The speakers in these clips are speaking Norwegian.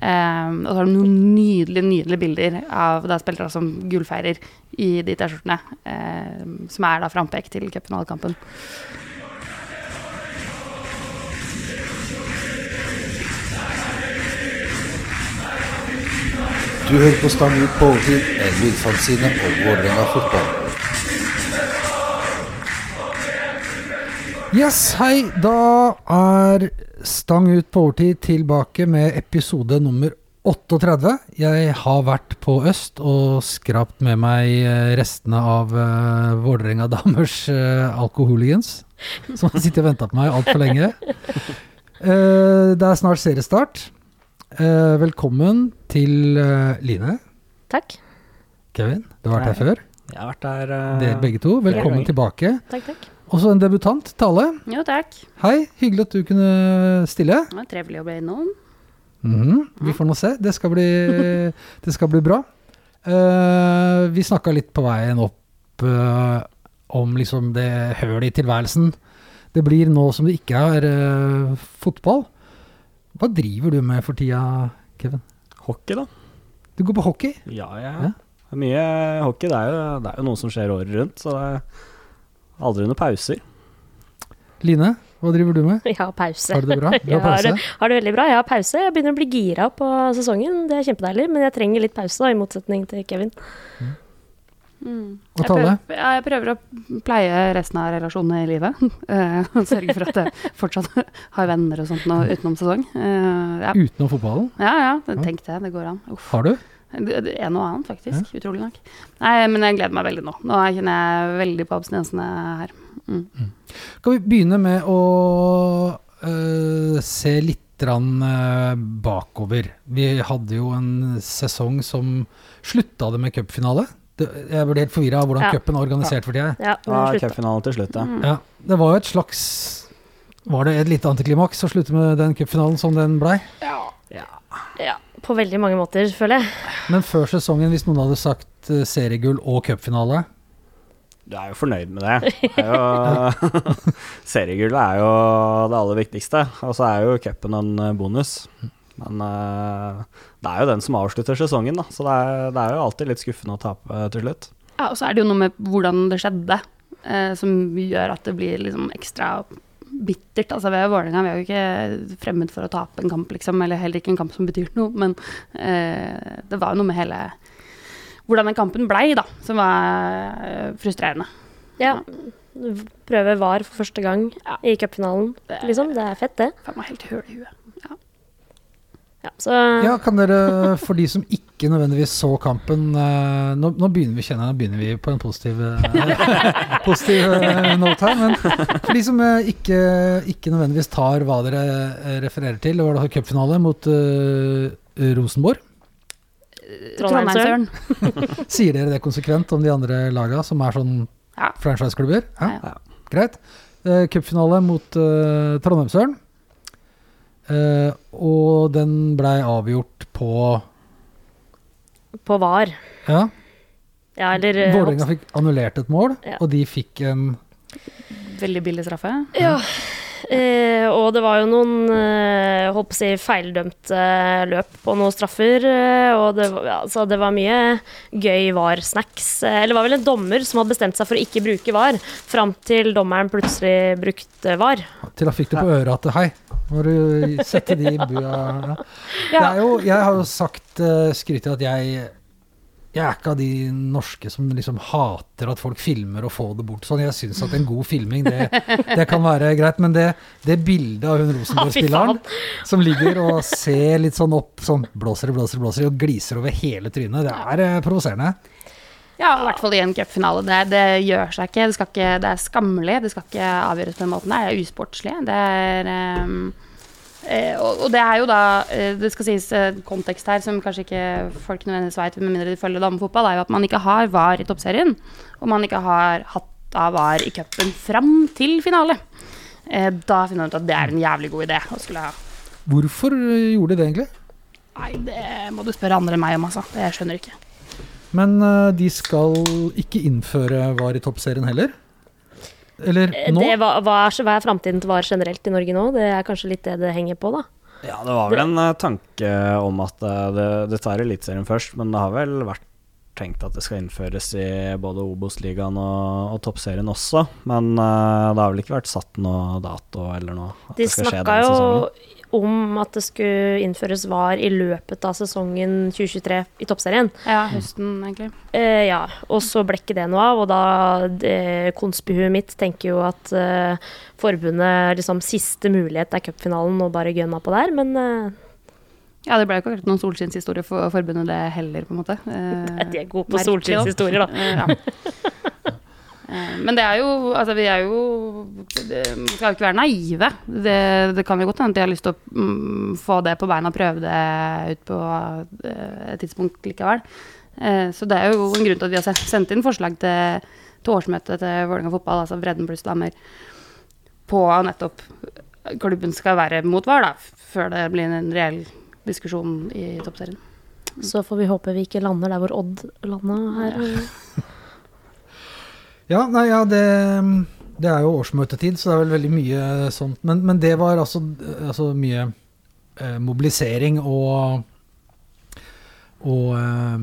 Eh, og så har du noen nydelige nydelige bilder av da spillere som gullfeirer i de T-skjortene, Um, som er da frampek til cupfinalekampen. Du hører på Stang ut på overtid, en lydfanzine om Vålerenga fotball. Yes, hei. Da er Stang ut på overtid tilbake med episode nummer 38. Jeg har vært på Øst og skrapt med meg eh, restene av uh, Vålerenga damers uh, alkoholigans, som har sittet og venta på meg altfor lenge. Uh, det er snart seriestart. Uh, velkommen til uh, Line. Takk. Kevin, du har vært her før. Jeg har vært der uh, Dere begge to. Velkommen tilbake. Takk, takk. Og så en debutant, Tale. Jo, takk. Hei, hyggelig at du kunne stille. Det var trivelig å bli innom. Mhm, Vi får nå se. Det skal bli, det skal bli bra. Uh, vi snakka litt på veien opp uh, om liksom det hølet i tilværelsen. Det blir nå som det ikke er uh, fotball. Hva driver du med for tida, Kevin? Hockey, da. Du går på hockey? Ja, ja. Ja. Det er mye hockey. Det er, jo, det er jo noe som skjer året rundt, så det er aldri noen pauser. Line, hva driver du med? Jeg har pause. Har du det bra? Du har Jeg har, det- har det veldig bra. Jeg har pause. Jeg begynner å bli gira på sesongen. Det er kjempedeilig, men jeg trenger litt pause, da, i motsetning til Kevin. Mm. Og Jeg prøver, jeg prøver å pleie resten av relasjonene i livet. Eh, sørge for at jeg fortsatt har venner og sånt nå utenom sesong. Uh, ja. Utenom fotballen? ja, ja, tenk det. Det går an. Uff. Har du? Det- det- En og annen, faktisk. Utrolig nok. Nei, men jeg gleder meg veldig nå. Nå kjenner jeg veldig på abstinensene her. Mm. Skal vi begynne med å øh, se litt rann, øh, bakover? Vi hadde jo en sesong som slutta det med cupfinale. Jeg ble helt forvirra av hvordan Ja. cupen er organisert for tida. Ja, Ja. Cupfinalen til slutt, ja. Mm. Ja, det var jo et slags Var det et lite antiklimaks å slutte med den cupfinalen som den blei? ja, på veldig mange måter, føler jeg. Men før sesongen, hvis noen hadde sagt øh, seriegull og cupfinale Du er jo fornøyd med det. det er jo, seriegullet er jo det aller viktigste, og så er jo cupen en eh, bonus. Men eh, det er jo den som avslutter sesongen, da, så det er, det er jo alltid litt skuffende å tape eh, til slutt. Ja, og så er det jo noe med hvordan det skjedde, eh, som gjør at det blir liksom ekstra bittert. Altså, vi er jo Vålerenga, vi er jo ikke fremmed for å tape en kamp, liksom, eller heller ikke en kamp som betyr noe, men eh, det var jo noe med hele hvordan den kampen blei, da, som var eh, frustrerende. Ja. Prøve VAR for første gang Ja. i cupfinalen, liksom. Det er fett, det. Faen meg helt høl i huet. Ja, så Ja, kan dere, for de som ikke nødvendigvis så kampen eh, nå, nå begynner vi kjenner, nå begynner vi på en positiv, eh, positiv eh, note her. Men for de som ikke, ikke nødvendigvis tar hva dere refererer til, det var da cupfinale mot uh, Rosenborg. Trondheimsøren. Trondheimsøren. Sier dere det konsekvent om de andre laga som er sånn Ja. franchiseklubber? Ja, Ja. greit. Uh, Cupfinale mot uh, Trondheimsøren. Eh, og den blei avgjort på på VAR. Ja, Ja, eller eh, Vålerenga fikk annullert et mål, Ja. og de fikk en Veldig billig straffe. Ja. Eh, og det var jo noen eh, holdt på å si feildømte løp på noen straffer. Og det, var- altså, det var mye gøy VAR-snacks. Eller det var vel en dommer som hadde bestemt seg for å ikke bruke VAR, fram til dommeren plutselig brukte VAR. Til da fikk du på øret at hei, må du sette de i bua ja. Det er jo, Jeg har jo sagt uh, skrytt at jeg jeg er ikke av de norske som liksom hater at folk filmer og får det bort sånn. Jeg syns at en god filming, det, det kan være greit. Men det, det bildet av hun Rosenborg-spilleren som ligger og ser litt sånn opp, sånn blåser, blåser, blåser, og gliser over hele trynet, det er eh, provoserende. Ja, i hvert fall i en cupfinale. Det, det gjør seg ikke. Det, skal ikke. det er skammelig. Det skal ikke avgjøres på den måten. Det er usportslig. Det er um, eh, og, det er jo da eh, Det skal sies eh, kontekst her som kanskje ikke folk nødvendigvis vet, med mindre de følger damefotball, er jo at man ikke har VAR i toppserien. Og man ikke har hatt av VAR i cupen fram til finale. Eh, da finner man ut at det er en jævlig god idé å skulle ha. Hvorfor gjorde de det egentlig? Nei, det må du spørre andre enn meg om, altså. Det jeg skjønner ikke. Men eh, de skal ikke innføre VAR i toppserien heller? Eller Eh, nå? Det, hva, hva er, hva er framtiden til VAR generelt i Norge nå? Det er kanskje litt det det henger på, da. Ja, det var vel en eh, tanke om at det, det tar Eliteserien først, men det har vel vært tenkt at det skal innføres i både Obos-ligaen og, og Toppserien også. Men uh, det har vel ikke vært satt noe dato eller noe? At De det skal skje snakka jo. Om at det skulle innføres VAR i løpet av sesongen 2023 i Toppserien. Ja, høsten, egentlig. Eh, ja, og så ble ikke det noe av, og da Konspihuet mitt tenker jo at eh, forbundet liksom siste mulighet er cupfinalen og bare gønna på der, men eh, Ja, det ble jo ikke akkurat noen solskinnshistorie for forbundet, det heller, på en måte. Eh, de er gode på solskinnshistorier, da. Eh, ja. Eh, Men det er jo Altså, vi er jo det, Vi skal jo ikke være naive. Det, det kan jo godt hende at de har lyst til å mm, få det på beina og prøve det ut på eh, et tidspunkt likevel. Eh, så det er jo en grunn til at vi har sendt, inn forslag til, til årsmøtet til Vålerenga fotball, altså Bredden pluss damer, på nettopp klubben skal være mot VAR, da, før det blir en reell diskusjon i toppserien. Så får vi håpe vi ikke lander der hvor Odd landa her. Ja, nei, ja, det, det er jo årsmøtetid, så det er vel veldig mye sånt. Men, men det var altså, altså mye eh, mobilisering og og eh,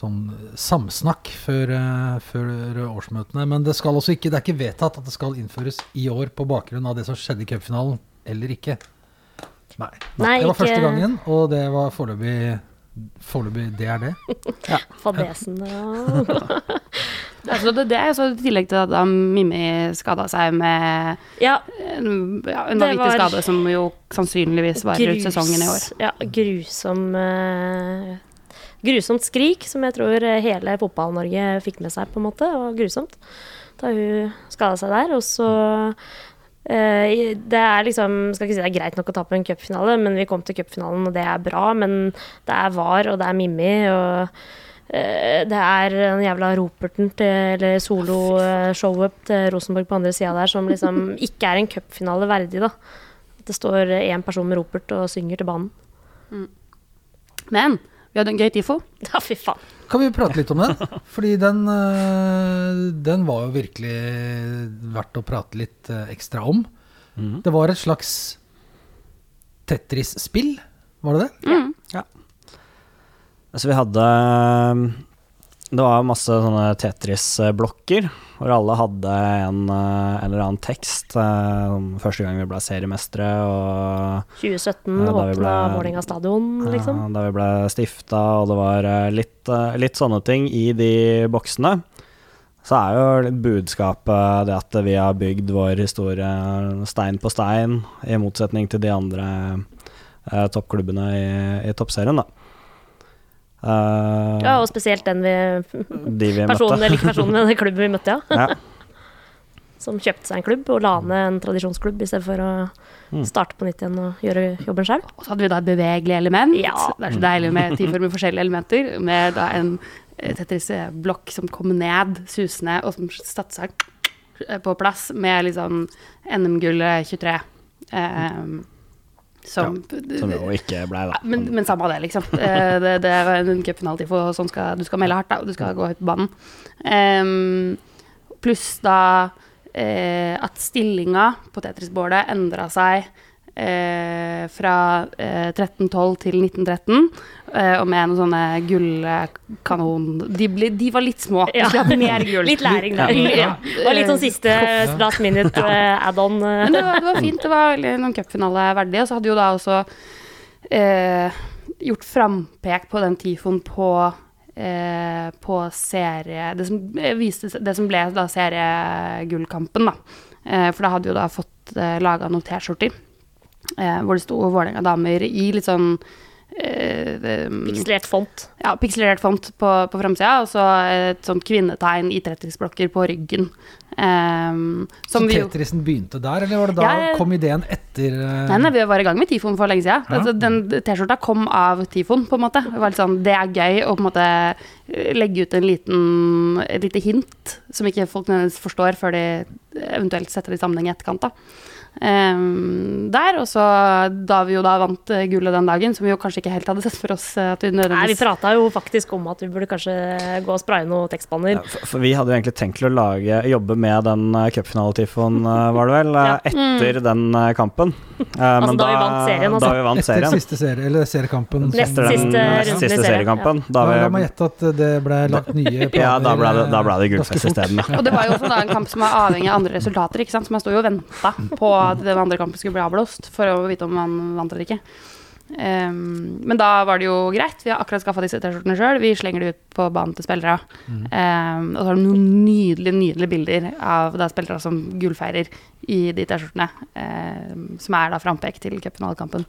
sånn samsnakk før, eh, før årsmøtene. Men det skal også ikke, det er ikke vedtatt at det skal innføres i år på bakgrunn av det som skjedde i cupfinalen, eller ikke. Nei. Nei, det var ikke- første gangen, og det var foreløpig Foreløpig det er det. Fadesen og Altså, det, det så i tillegg til at da Mimmi skada seg med Ja, en, ja, en vanvittig skade som jo sannsynligvis varer ut sesongen i år. Ja, grusom uh, Grusomt skrik, som jeg tror hele Fotball-Norge fikk med seg, på en måte. Og grusomt. Da hun skada seg der. Og så eh, Det er liksom Skal ikke si det er greit nok å tape en cupfinale, men vi kom til cupfinalen, og det er bra. Men det er VAR, og det er Mimmi, og eh, det er den jævla roperten til Eller soloshowet til Rosenborg på andre sida der som liksom ikke er en cupfinale verdig, da. At det står én person med ropert og synger til banen. Men vi hadde en gøy TIFO. Ja, fy faen. Kan vi prate litt om den? Fordi den, øh, den var jo virkelig verdt å prate litt øh, ekstra om. Mm. Det var et slags Tetris-spill, var det det? Altså, vi hadde Det var masse sånne Tetris-blokker, hvor alle hadde en, eh, en eller annen tekst. eh, Første gang vi ble seriemestere og 2017 Ja, da åpna Vålerenga stadion, liksom. Ja, da vi ble stifta, og det var eh, litt, eh, litt sånne ting i de boksene. Så er jo budskapet det at vi har bygd vår historie stein på stein, i motsetning til de andre eh, toppklubbene i, i toppserien, da. Eh, Ja, og spesielt den vi de vi personen, møtte. eller ikke personen, men den klubben vi møtte, ja. Ja. Som kjøpte seg en klubb og la ned en tradisjonsklubb i stedet for å Mm. starte på nytt igjen og gjøre jobben sjøl. Og så hadde vi da et bevegelig element. Ja. Det er så deilig med TIFO med forskjellige elementer. Med da en eh, Tetris-blokk som kom ned susende, og som satte seg på plass med liksom NM-gullet 23. Eh, som Som jo ikke blei, da. men, men samme av det, liksom. Eh, det, det er en cupfinale for sånn skal, du skal melde hardt, da, og du skal gå høyt på banen. Um, pluss da eh, at stillinga på Tetris-bålet endra seg eh, fra eh, 1312 til 1913, eh, og med noen sånne gullkanon... De, de var litt små. Ja. De hadde mer gull. Litt læring der. Ja. Det var litt sånn siste last minute eh, add-on. eh. Men det var, det var fint. Det var veldig noen cupfinale verdig. Og så hadde jo da også eh, gjort frampek på den tifoen på eh, på serie Det som, eh, viste, det som ble da seriegullkampen, da. Eh, for da hadde jo da fått eh, laga noen T-skjorter eh, hvor det sto Vålerenga damer i litt sånn eh, Pikselert font. ja, pikselert font på, på framsida, og så et sånt kvinnetegn i Tetris-blokker på ryggen. Ehm, som Så Tetrisen begynte der, eller var det da Ja, kom ideen etter øh, Nei, nei, vi var i gang med Tifon for lenge siden. Ja. Altså, den T-skjorta kom av Tifon, på en måte. Det var litt sånn, det er gøy å på en måte legge ut en liten, et lite hint som ikke folk nødvendigvis forstår før de eventuelt setter det i sammenheng i etterkant. da. Ehm, der. Og så da vi jo da vant uh, gullet den dagen, som vi jo kanskje ikke helt hadde sett for oss uh, at vi Nei, vi nødvendigvis prata jo faktisk om at vi burde kanskje gå og spraye noen tekstbanner. Ja, for, for vi hadde jo egentlig tenkt til å lage, jobbe med den uh, cupfinaletifoen, uh, var det vel, ja. etter den uh, kampen. Uh, Altså, da vi vant serien, altså. Da vi vant Etter serien. siste serie, eller seriekampen. Nest Etter den siste uh, siste serien, seriekampen. Da Da, la meg vi, gjette at det ble lagt nye planer. ja, da ble det, da ble det gullfest isteden. ja. Og det var jo også da en kamp som var avhengig av andre resultater, ikke sant. Så man sto jo og venta på at den andre kampen skulle bli avblåst, for å vite om man vant eller ikke. Um, men da var det jo greit. Vi har akkurat skaffa disse T-skjortene sjøl. Vi slenger de ut på banen til spillere. Ehm, og så har du noen nydelige nydelige bilder av da spillere som gullfeirer i de T-skjortene. Um, som er da frampek til cupfinalekampen.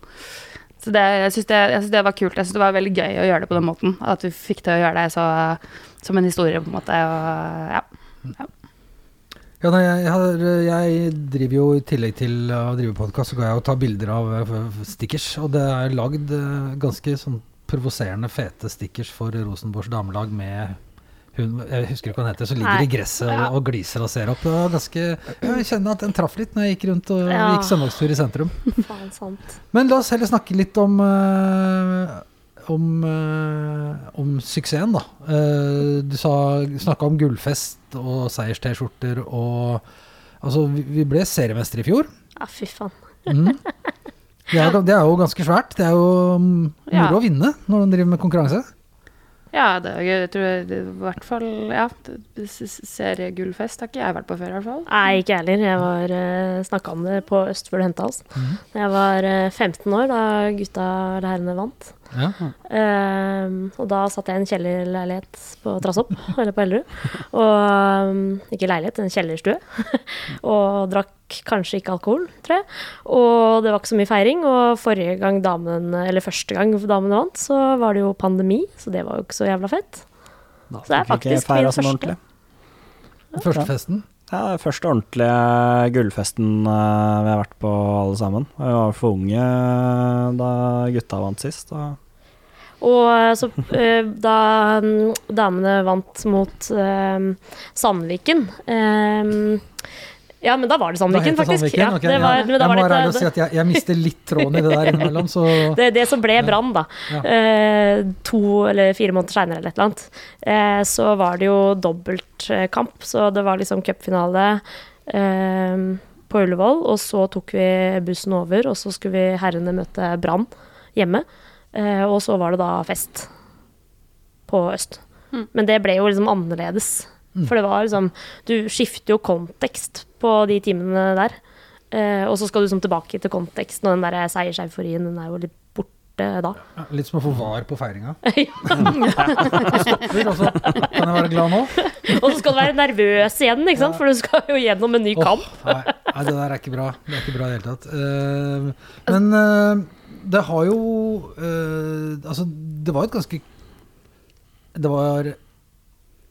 Så det, jeg syns det, det var kult. Jeg synes det var veldig gøy å gjøre det på den måten. At vi fikk til å gjøre det så, som en historie, på en måte. Og, ja. Ja, nei, jeg, har, jeg driver jo i tillegg til å drive podkast, så går jeg og tar bilder av eh, stickers. Og det er lagd eh, ganske sånn provoserende fete stickers for Rosenborgs damelag med hun, jeg husker ikke hva hun heter, som ligger Nei. i gresset og, og gliser og ser opp. Det var ganske, jeg kjenner at den traff litt når jeg gikk rundt og Ja. gikk søndagstur i sentrum. Faen sant. Men la oss heller snakke litt om eh, om, eh, om suksessen, da. Eh, du sa, snakka om gullfest og seiers-T-skjorter og Altså, vi, vi ble seriemester i fjor. Ja, fy faen. Mm. Det, er, det er jo ganske svært. Det er jo moro Ja. å vinne når man driver med konkurranse. Ja, det er gøy. Jeg tror det, i hvert fall Ja, seriegullfest har ikke jeg vært på før, i hvert fall. Nei, ikke jeg heller. Jeg var uh, snakka om det på Østfold du mm. oss. Jeg var uh, 15 år da gutta eller herrene vant. Ja. Ehm, og da satt jeg i en kjellerleilighet på Trassopp, eller på Ellerud. Og um, Ikke leilighet, en kjellerstue. og drakk kanskje ikke alkohol, tror jeg. Og det var ikke så mye feiring. Og forrige gang damen, eller første gang damene vant, så var det jo pandemi, så det var jo ikke så jævla fett. Da Så det er faktisk min første. ordentlig. Første festen. Ja, det første ordentlige gullfesten eh, vi har vært på alle sammen. Vi var for unge eh, da gutta vant sist. Og Og eh, så eh, da damene vant mot eh, Sandviken eh, Ja, men da var det Sandviken, faktisk. Sandviken, Ja, okay, det var, ja. da jeg må være ærlig og si at jeg, jeg mister litt tråden i det der innimellom, så det, det som ble Brann, da, Ja. eh, to eller fire måneder seinere eller et eller annet, eh, så var det jo dobbeltkamp. Så det var liksom cupfinale eh, på Ullevål, og så tok vi bussen over, og så skulle vi herrene møte Brann hjemme. Eh, og så var det da fest på Øst. Mm. Men det ble jo liksom annerledes. For det var liksom Du skifter jo kontekst på de timene der. Eh, og så skal du liksom tilbake til konteksten, og den der seierseuforien, den er jo litt borte da. ja, litt som å få var på feiringa. Stopper, og så kan jeg være glad nå. Og så skal du være nervøs igjen, ikke sant? for du skal jo gjennom en ny oh, kamp. nei, nei, det der er ikke bra. Det er ikke bra i det hele tatt. Uh, men uh, det har jo uh, Altså, det var et ganske Det var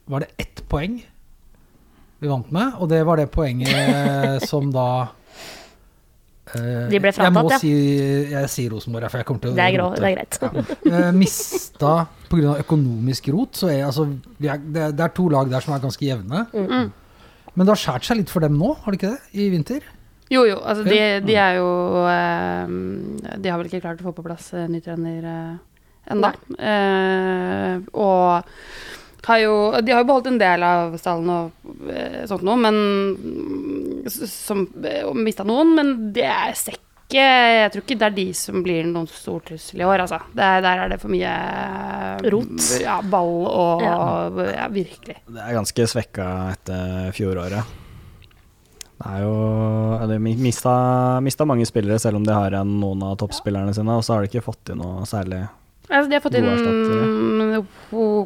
Var det ett poeng vi vant med? Og det var det poenget som da eh, De ble Jeg fratatt, må ja. si Jeg sier Rosenborg, for jeg kommer til å Det er, grå, det er greit. Eh, mista pga. økonomisk rot. Så er, altså, er, det, er, to lag der som er ganske jevne. Mm. Men det har skåret seg litt for dem nå, har det ikke det? I vinter? Jo, jo. Altså, de, de er jo eh, De har vel ikke klart å få på plass eh, ny trener ennå. Eh, og har jo, de har jo beholdt en del av stallen og eh, sånt noe, men som eh, mista noen. Men det er ser Jeg tror ikke det er de som blir noen stor trussel i år, altså. Det er, der er det for mye eh, Rot. Ja, ball og Ja. ja. virkelig. det er ganske svekka etter fjoråret. Det er jo ja, De mista, mista mange spillere, selv om de har igjen noen av toppspillerne sine. Og så har de ikke fått inn noe særlig Altså, de har fått inn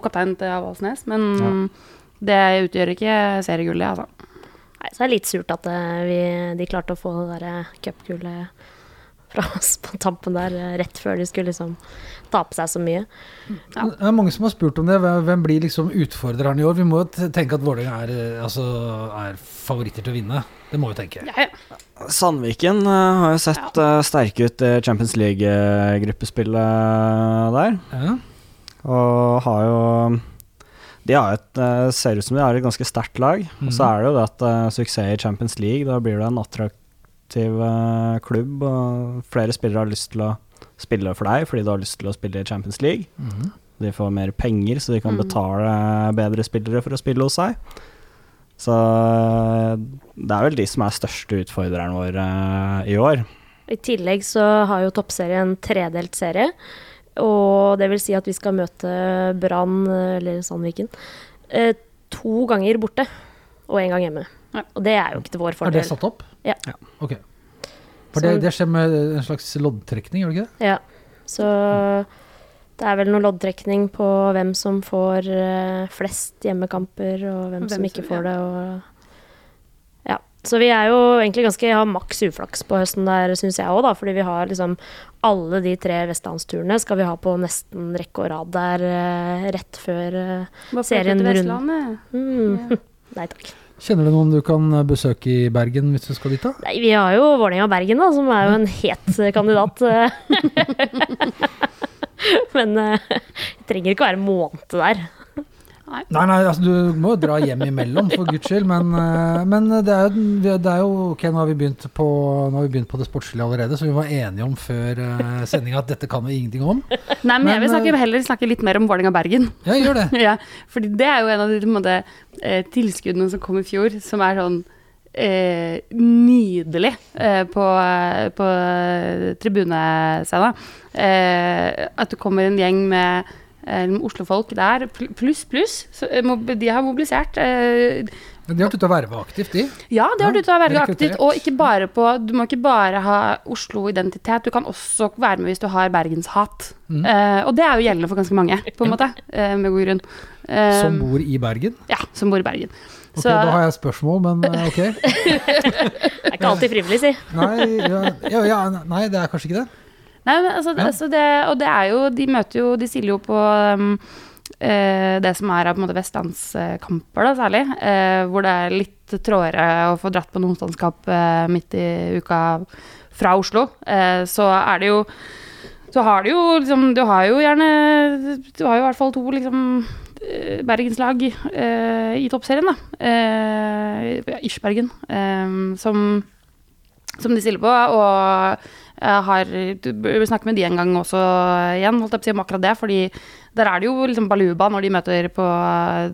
kaptein til Avaldsnes, men Ja. det utgjør ikke seriegullet, altså. Nei, så er det litt surt at eh, vi, de klarte å få det der cupgullet fra oss på tampen der eh, rett før de skulle liksom tape seg så mye. Ja. Det er mange som har spurt om det. Hvem, blir liksom utfordreren i år? Vi må jo tenke at Vålerenga er, eh, altså, er favoritter til å vinne. Det må vi tenke. Ja, ja. Sandviken eh, har jo sett eh, sterke ut i Champions League-gruppespillet der. Ja. Og har jo De har et, eh, ser ut som de har et ganske sterkt lag. Og så Mhm. er det jo det at suksess i Champions League, da blir det en attraktiv klubb, og flere spillere har lyst til å spille for deg fordi du har lyst til å spille i Champions League. Mm. De får mer penger, så de kan Mm. betale bedre spillere for å spille hos seg. Så eh, det er vel de som er største utfordreren vår eh, i år. I tillegg så har jo toppserien tredelt serie. Og det vil si at vi skal møte Brann, eller Sandviken, eh, to ganger borte og én gang hjemme. Og det er jo ikke til vår Er det satt opp? Ja. Ja. Ok. For det, det skjer med en slags loddtrekning, gjør det ikke det? Ja. Så det er vel noe loddtrekning på hvem som får eh, flest hjemmekamper, og hvem, Hvem som ikke får det. Og ja. Så vi er jo egentlig ganske har maks uflaks på høsten der, syns jeg òg, da. Fordi vi har liksom alle de tre vestlandsturene skal vi ha på nesten rekke og rad der eh, rett før eh, Serien runder. mm. Nei takk. Kjenner du noen du kan besøke i Bergen hvis du skal dit, da? Nei, vi har jo Vålerenga og Bergen, da, som er jo en het kandidat. eh. Men uh, jeg trenger ikke være en måned der. Nei, nei, altså du må jo dra hjem imellom, for guds skyld. Men, eh, men det, er jo, det er jo Ok, nå har vi begynt på, nå har vi begynt på det sportslige allerede, så vi var enige om før uh, sendinga at dette kan vi ingenting om. Nei, men, Men, jeg vil snakke, heller snakke litt mer om Vålerenga-Bergen. Ja, gjør det. ja, fordi det er jo en av de måte, eh, tilskuddene som kom i fjor, som er sånn eh, nydelig eh, på, på tribunescenen. Eh, at det kommer en gjeng med eh, Oslo-folk der, pluss, pluss. Så, eh, De har mobilisert. Eh, Men de har sluttet å verve aktivt, de. ja, det har vært til å være aktivt. Og ikke bare på, du må ikke bare ha Oslo-identitet, du kan også være med hvis du har bergenshat. Mm. Eh, og det er jo gjeldende for ganske mange, på en måte, eh, med god grunn. Eh, Som bor i Bergen. Ja, som bor i Bergen. Ok, Så- Da har jeg spørsmål, men eh, ok. Det er ikke alltid frivillig, si. Nei, ja, ja, nei, det er kanskje ikke det. Nei, men altså, Ja. altså det, og det er jo De møter jo De stiller jo på um, eh, det som er av på en måte vestlandskamper, da, særlig. Uh, hvor det er litt trådere å få dratt på noen standskap eh, midt i uka fra Oslo. Så er det jo Så har du jo liksom Du har jo gjerne Du har jo i hvert fall to liksom bergenslag eh, i toppserien, da. Eh, Ischbergen, eh, som som de stiller på, og jeg har du bør snakke med de en gang også igjen, holdt jeg på å si om akkurat det, fordi der er det jo liksom baluba når de møter på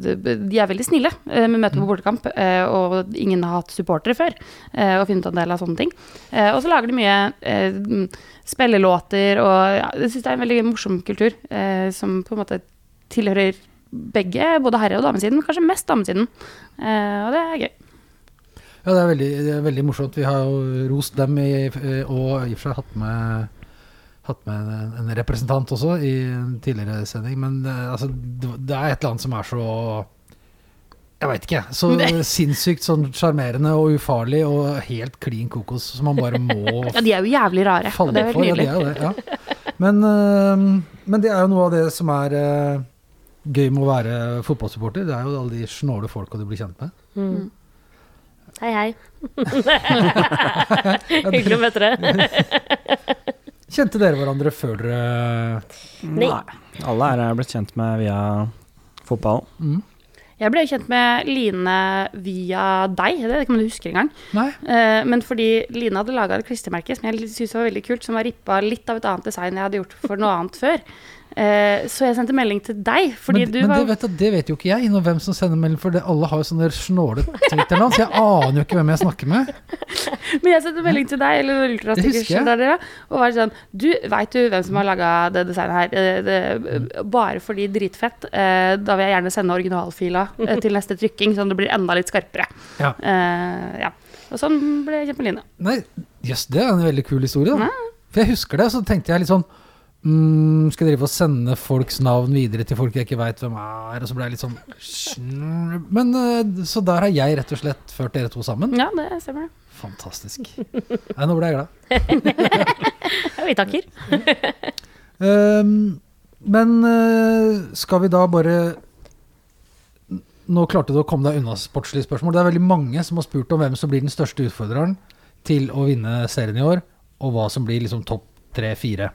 De er veldig snille eh, med møter på bortekamp, eh, og ingen har hatt supportere før, eh, og funnet en del av sånne ting. Eh, Og så lager de mye eh, spillelåter, og ja, jeg syns det er en veldig morsom kultur, eh, som på en måte tilhører begge, både herre- og damesiden, kanskje mest damesiden. Eh, Og det er gøy. Ja, det er veldig, det er veldig morsomt. Vi har jo rost dem i, og i og for seg hatt med, hatt med en, en representant også i en tidligere sending. Men eh, altså, det, er et eller annet som er så Jeg veit ikke. Så sinnssykt sånn sjarmerende og ufarlig og helt klin kokos som man bare må Ja, de er jo jævlig rare, og det er helt nydelig. Ja, de er jo det. Ja. Men, eh, men det er jo noe av det som er eh, gøy med å være fotballsupporter. Det er jo alle de snåle folka du blir kjent med. Mm. Hei, hei. Hyggelig å møte dere. Kjente dere hverandre før dere Nei. Alle her er blitt kjent med via fotballen. mm. Jeg ble kjent med Line via deg, det vet ikke om du husker engang. Nei? Eh, men fordi Line hadde laga et klistremerke som jeg syntes var veldig kult, som var rippa litt av et annet design jeg hadde gjort for noe annet før. Eh, så jeg sendte melding til deg, fordi men, du men var det, vet det vet jo ikke jeg, når hvem som sender melding, for det, alle har jo sånne snåle Twitter-navn, så jeg aner jo ikke hvem jeg snakker med. Men jeg sendte melding til deg, eller der og var sånn Du, veit du hvem som har laga det designet her? Eh, det, bare fordi dritfett. Eh, da vil jeg gjerne sende originalfila til neste trykking, sånn det blir enda litt skarpere. Ja. Eh, ja. Og sånn ble jeg kjent med Line. Nei, jøss, det er en veldig kul historie, da. For jeg husker det, så tenkte jeg litt sånn mm, Skal jeg drive og sende folks navn videre til folk jeg ikke veit hvem er? Og så ble jeg litt sånn Men eh, så der har jeg rett og slett ført dere to sammen. Ja, det stemmer. Fantastisk. Nei, nå ble jeg glad. Ja, vi takker. um, men eh, skal vi da bare Nå klarte du å komme deg unna sportslige spørsmål. Det er veldig mange som har spurt om hvem som blir den største utfordreren til å vinne serien i år, og hva som blir liksom topp tre-fire.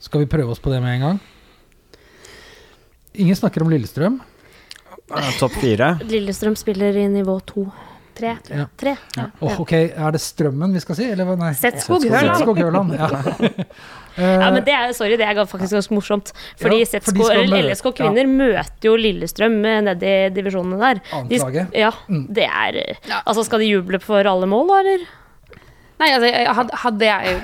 Skal vi prøve oss på det med en gang? Ingen snakker om Lillestrøm. Eh, Topp fire. Lillestrøm spiller i nivå to. Tre, tror jeg. Ja. Tre. Ja. Åh, ok, er det Strømmen vi skal si, eller? Nei. Setskog Høland. Ja. Ja, Eh, men det er, sorry, det er faktisk ganske morsomt. Fordi Ja, for LSK kvinner møter jo Lillestrøm eh, nede i divisjonene der. De, ja, Mm. det er Altså, skal de juble for alle mål, da, eller? Nei, altså, hadde jeg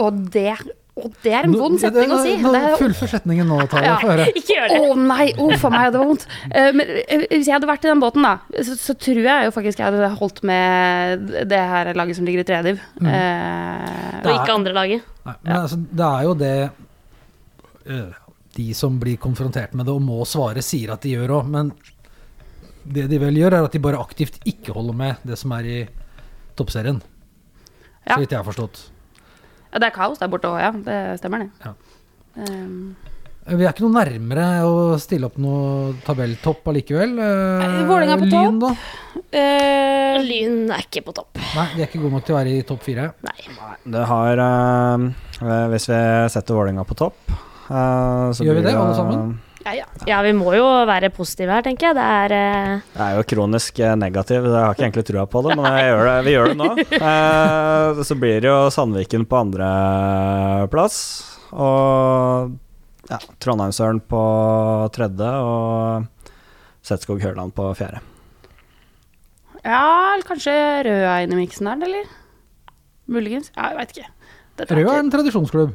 Og det Og det er en vond setning å si. nå- Det Fullfør setningen nå, Tara. Få høre. Ikke gjør Å nei, å for meg, det var vondt. Eh, men eh, hvis jeg hadde vært i den båten, da, så, så tror jeg jo faktisk jeg hadde holdt med det her laget som ligger i tredje div. Mm. Eh, Og ikke andre laget. Nei, men altså, det er jo det de som blir konfrontert med det og må svare, sier at de gjør òg. Men det de vel gjør, er at de bare aktivt ikke holder med det som er i toppserien. Ja. Så vidt jeg har forstått. Ja, det er kaos der borte òg, ja. Det stemmer, det. Ja. Um, Vi er ikke noe nærmere å stille opp noe tabelltopp allikevel. Eh, Vålerenga på Lyn, da? eh, Lyn er ikke på topp. Nei, de er ikke gode nok til å være i topp fire. Nei. Det har eh, Hvis vi setter Vålerenga på topp eh, så Gjør vi det, alle sammen? Ja, ja. Ja, vi må jo være positive her, tenker jeg. Det er uh... Jeg er jo kronisk eh, negativ, jeg har ikke egentlig trua på det, men jeg gjør det, vi gjør det nå. Uh, så blir det jo Sandviken på andreplass, og ja, Trondheimsøren på tredje, og Setskog Hørland på fjerde. ja, eller kanskje Røa inn i miksen der, eller? Muligens. Ja, jeg veit ikke. Dette er en tradisjonsklubb.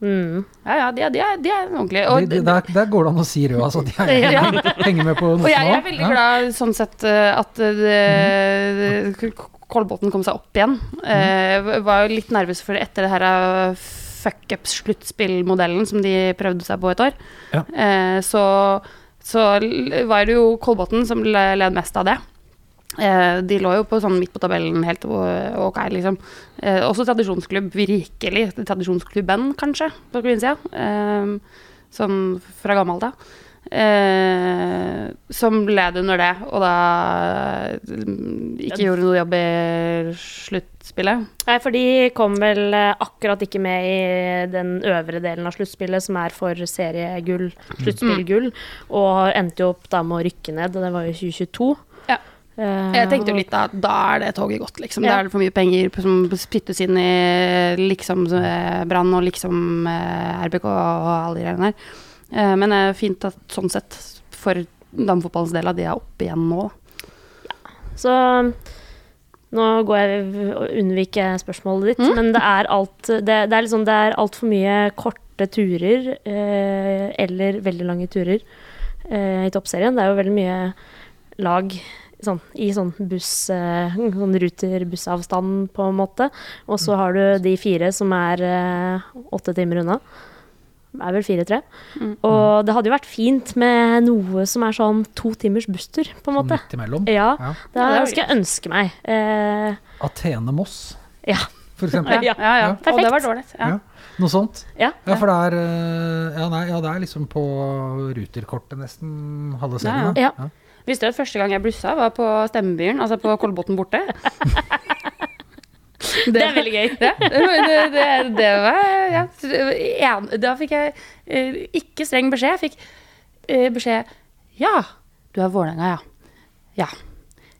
mm. Ja, ja, de er, de er, de er ordentlige. Og, De, de, der, der går det an å si rød, altså. de er, Ja. henger med på og noe jeg er veldig Ja. glad sånn sett eh, at det, Mhm. Kolbotn kom seg opp igjen. Eh, var jo litt nervøs for etter det her eh, fuck-up-sluttspillmodellen som de prøvde seg på et år. Ja. Uh, så, så var det jo Kolbotn som le- led mest av det. Eh, de lå jo på sånn midt på tabellen helt ok, liksom. Eh, også tradisjonsklubb, virkelig. Tradisjonsklubben, kanskje, på kvinnesida. Eh, sånn fra gammelt av. Eh, som led under det, og da mm, ikke gjorde noe jobb i sluttspillet. Nei, for de kom vel akkurat ikke med i den øvre delen av sluttspillet, som er for seriegull, sluttspillgull, og endte jo opp da med å rykke ned, og det var jo 2022. Ja. Eh, Jeg tenkte jo litt da da er det toget gått, liksom. Da er det for mye penger som spyttes inn i liksom eh, Brann og liksom eh, RBK og alle de greiene der. Men det er fint at sånn sett, for damefotballens del, at de er oppe igjen nå. ja. Så nå går jeg og unnviker spørsmålet ditt, Mm. men det er alt Det, det er liksom Det er altfor mye korte turer, eh, eller veldig lange turer, eh, i toppserien. Det er jo veldig mye lag sånn, i sånn buss eh, Sånn ruter-bussavstand, på en måte. Og så har du de fire som er eh, åtte timer unna. Det er vel fire-tre. Mm. Og det hadde jo vært fint med noe som er sånn to timers busstur, på en måte. Midt imellom. Ja, Ja. det er skal jeg ønske meg. Eh, Atene-Moss, ja. for eksempel. Ja, ja, ja. Ja. Og det var dårlig. Ja. Ja. Noe sånt. ja. Ja, for det er eh, Ja, nei, ja, det er liksom på ruterkortet nesten halve serien. Ja. Visste du at første gang jeg blussa, var på Stemmebyen, altså på Kolbotn borte? Det er veldig gøy. Ja, det, det, det var ja. En, Da fikk jeg eh, ikke streng beskjed. Jeg fikk eh, beskjed Ja, du er Vålerenga, ja. Ja.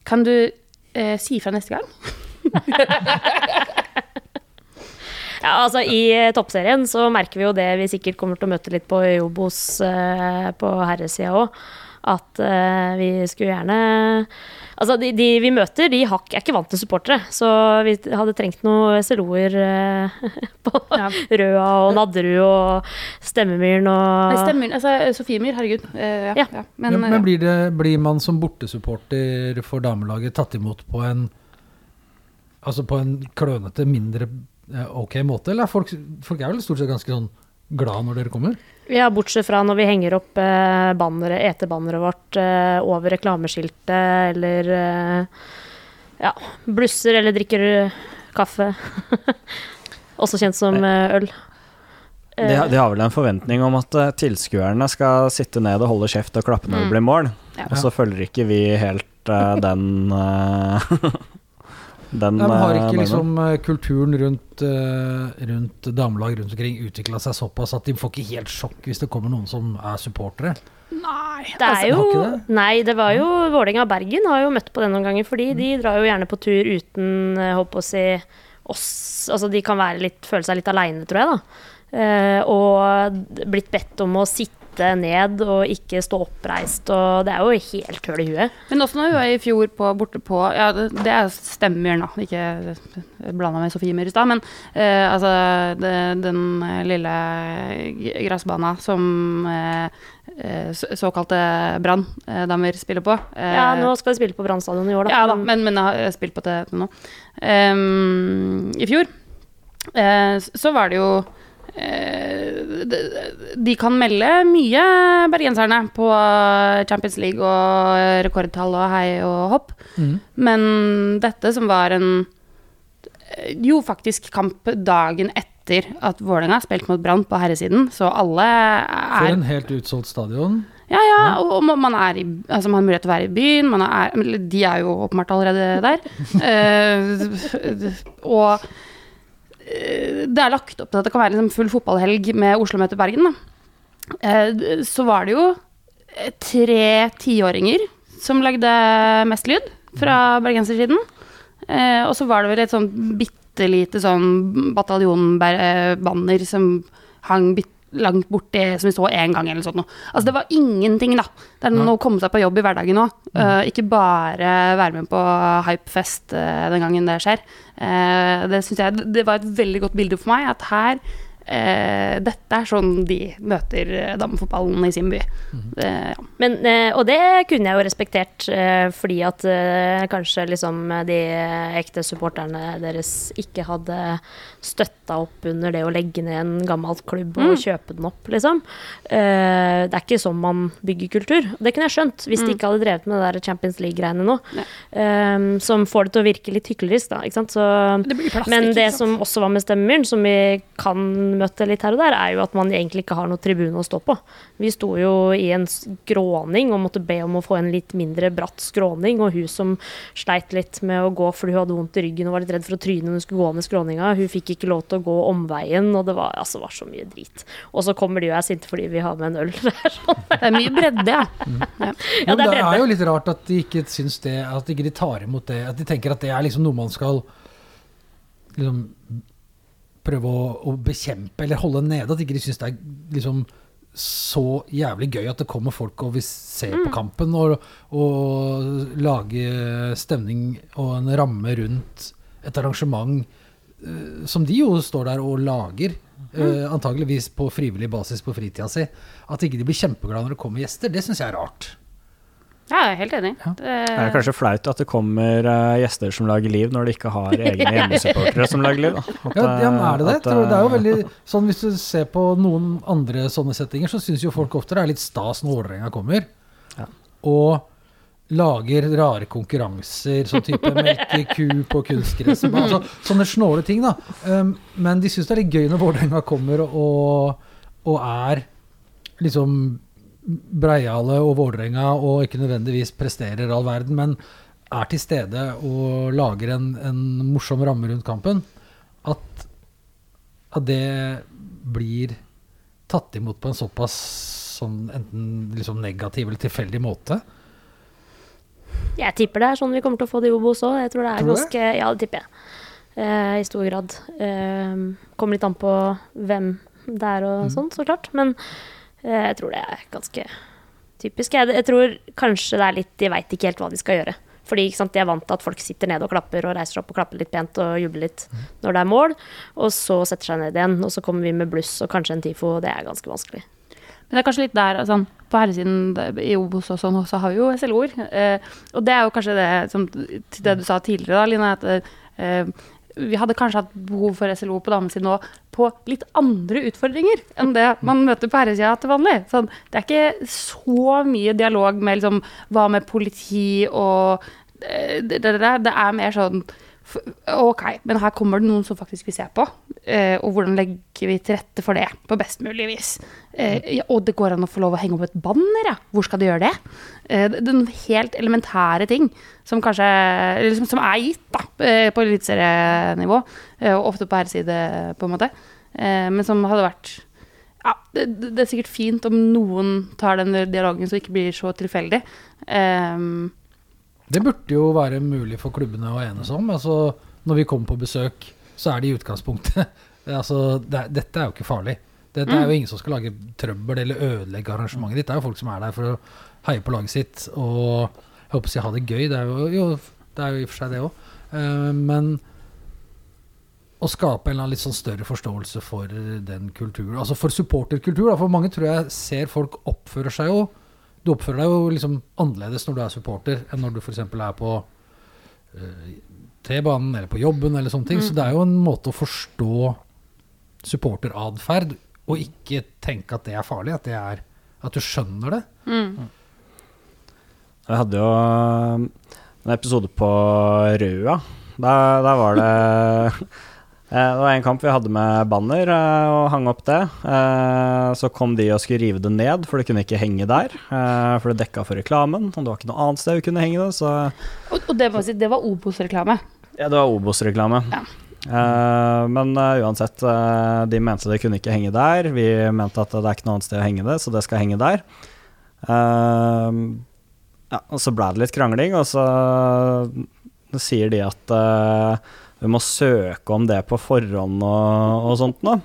Kan du eh, si fra neste gang? Ja, altså I toppserien så merker vi jo det vi sikkert kommer til å møte litt på Jobos på herresida òg. At uh, vi skulle gjerne Altså, de, de vi møter, de har, er ikke vant til supportere. Så vi hadde trengt noen SLO-er uh, på Ja. Røa og Nadderud og Stemmemyren og Nei, Stemmemyren Altså, Sofiemyr, herregud. Uh, ja, Ja. ja. Men, Men, men, eh, blir, det, blir man som bortesupporter for damelaget tatt imot på en Altså på en klønete, mindre eh, ok måte? Eller er folk, folk er vel stort sett ganske sånn glad når dere kommer? Ja, bortsett fra når vi henger opp eh, bannere, etebanneret vårt eh, over reklameskiltet, eller eh, ja, blusser eller drikker eh, kaffe. Også kjent som eh, øl. De, har- de har vel en forventning om at eh, tilskuerne skal sitte ned og holde kjeft og klappe når det blir mål, Ja. og så følger ikke vi helt den den de har eh, ikke liksom eh, kulturen rundt, eh, rundt damelag rundt omkring utvikla seg såpass at de får ikke helt sjokk hvis det kommer noen som er supportere? Nei. Det er jo det? Nei, det var jo Vålerenga og Bergen har jo møtt på det noen ganger, fordi de drar jo gjerne på tur uten håp å si oss Altså de kan være litt, føle seg litt aleine, tror jeg, da. Eh, og blitt bedt om å sitte ned og ikke stå oppreist, og det er jo helt høl i huet. Men også når hun var i fjor på, borte på Ja, det, er stemmer nå, ikke blanda med Sofie Myhr i stad, men eh, altså det, den eh, lille gressbana som eh, eh, såkalte Brann-damer spiller på. eh, Ja, nå skal de spille på Brann stadion i år, da. Ja da, men, men jeg har spilt på det nå. Um, I fjor uh, så var det jo eh, de, de kan melde mye, bergenserne, på Champions League og rekordtall og hei og hopp. Men dette som var en eh, jo faktisk kamp dagen etter at Vålerenga har spilt mot Brann på herresiden, så alle er For en helt utsolgt stadion. ja, ja, og man, er i, altså man har mulighet til å være i byen. Man er, de er jo åpenbart allerede der. uh, og eh, det er lagt opp til at det kan være liksom full fotballhelg med Oslo møter Bergen. Da. Eh, så var det jo eh, tre tiåringer som lagde mest lyd fra bergensersiden. Eh, og så var det vel et sånn bitte lite sånn bataljonbanner som hang bitte langt borti, som vi så én gang, eller sånt. noe. Altså, det var ingenting, da. Det er noe å komme seg på jobb i hverdagen òg. ikke bare være med på hypefest uh, den gangen det skjer. Uh, det syns jeg det var et veldig godt bilde for meg, at her eh, Dette er sånn de møter eh, damefotballen i sin by. Det, ja. Men, eh, og det kunne jeg jo respektert, eh, fordi at eh, kanskje liksom de ekte supporterne deres ikke hadde støtta opp under det å legge ned en gammel klubb og kjøpe den opp, liksom. Eh, det er ikke sånn man bygger kultur. Det kunne jeg skjønt, hvis de ikke hadde drevet med det der Champions League-greiene nå. Ja. eh, som får det til å virke litt hyklerisk, da. Ikke sant? Så, Det blir plastikk, men det ikke sant? som også var med stemmemyren, som vi kan møte litt her og der, er jo at man egentlig ikke har noe tribune å stå på. Vi sto jo i en skråning og måtte be om å få en litt mindre bratt skråning, og hun som sleit litt med å gå fordi hun hadde vondt i ryggen og var litt redd for å tryne når hun skulle gå ned skråninga, hun fikk ikke lov til å gå omveien, og det var, altså, var så mye drit. Og så kommer de og er sinte fordi vi har med en øl. Det er sånn. det er mye bredde, ja. ja. Ja, Jo, det er det er jo litt rart at de ikke syns det, at ikke de tar imot det. At de tenker at det er liksom noe man skal liksom prøve å, å bekjempe eller holde nede. At ikke de syns det er liksom så jævlig gøy at det kommer folk og vil se Mm. på kampen og, og lage stemning og en ramme rundt et arrangement uh, som de jo står der og lager. Uh, antageligvis på frivillig basis på fritida si. At ikke de blir kjempeglade når det kommer gjester, det syns jeg er rart. Ja, jeg er helt enig. Ja. Det, er kanskje flaut at det kommer eh, gjester som lager liv, når de ikke har egne hjemmesupportere som lager liv. At, Ja, ja, men er det det? at, det er jo eh, veldig sånn Hvis du ser på noen andre sånne settinger, så syns jo folk ofte det er litt stas når Vålerenga kommer. Ja. Og lager rare konkurranser, sånn type melkeku på kunstgress. Altså, sånne snåle ting, da. Um, men de syns det er litt gøy når Vålerenga kommer og, og er liksom breiale og Vålerenga og ikke nødvendigvis presterer all verden, men er til stede og lager en, en morsom ramme rundt kampen, at, at det blir tatt imot på en såpass sånn enten liksom negativ eller tilfeldig måte. Jeg tipper det er sånn vi kommer til å få det i Obos òg. Jeg tror det er Tror ganske Ja, det tipper jeg. Eh, I stor grad. Eh, kommer litt an på hvem det er og Mm. sånn, så klart. Men jeg tror det er ganske typisk. Jeg, jeg tror kanskje det er litt De veit ikke helt hva de skal gjøre. Fordi sant, De er vant til at folk sitter nede og klapper og reiser seg opp og klapper litt pent og jubler litt Mm. når det er mål, og så setter seg ned igjen. Og så kommer vi med bluss og kanskje en TIFO, og det er ganske vanskelig. Men det er kanskje litt der sånn, På herresiden i Obos og sånn, så har vi jo SLO-er. Eh, og det er jo kanskje det som til det du sa tidligere, da, Line, at eh, vi hadde kanskje hatt behov for SLO på damesiden nå på litt andre utfordringer enn det man møter på herresida til vanlig. Sånn, det er ikke så mye dialog med liksom, hva med politi og eh, det, det, det, det er mer sånn Ok, men her kommer det noen som faktisk vil se på. eh, og hvordan legger vi til rette for det på best mulig vis? Eh, ja, og det går an å få lov å henge opp et banner, ja. Hvor skal de gjøre det? Eh, det er noen helt elementære ting som kanskje eller som, som er gitt da, på eliteserienivå, og ofte på herreside, på en måte. Eh, men som hadde vært ja, det, det er sikkert fint om noen tar den dialogen så det ikke blir så tilfeldig. Ehm, Det burde jo være mulig for klubbene å enes om. Altså, når vi kommer på besøk, så er det i utgangspunktet altså, det, Dette er jo ikke farlig. Det, det er jo ingen som skal lage trøbbel eller ødelegge arrangementet ditt. Det er jo folk som er der for å heie på laget sitt og jeg håper å si ha det gøy. Det er jo, jo, det er jo i og for seg det òg. men å skape en litt sånn større forståelse for den kulturen. Altså for supporterkultur. Da. For mange tror jeg ser folk oppfører seg jo Du oppfører deg jo liksom annerledes når du er supporter, enn når du f.eks. er på eh, T-banen eller på jobben eller sånne ting. Så det er jo en måte å forstå supporteratferd, og ikke tenke at det er farlig. At, det er, at du skjønner det. Jeg hadde jo um, en episode på Røa. Der, der var det eh, Det var en kamp vi hadde med banner eh, og hang opp det. Eh, Så kom de og skulle rive det ned, for det kunne ikke henge der. eh, For det dekka for reklamen, og det var ikke noe annet sted vi kunne henge det. Så og, det, si, det var Obos-reklame. ja, det var Obos-reklame. Ja. Eh, men eh, uansett, eh, de mente det kunne ikke henge der. Vi mente at det er ikke noe annet sted å henge det, så det skal henge der. Eh, ja, og så ble det litt krangling, og så sier de at vi må søke om det på forhånd og, og sånt noe.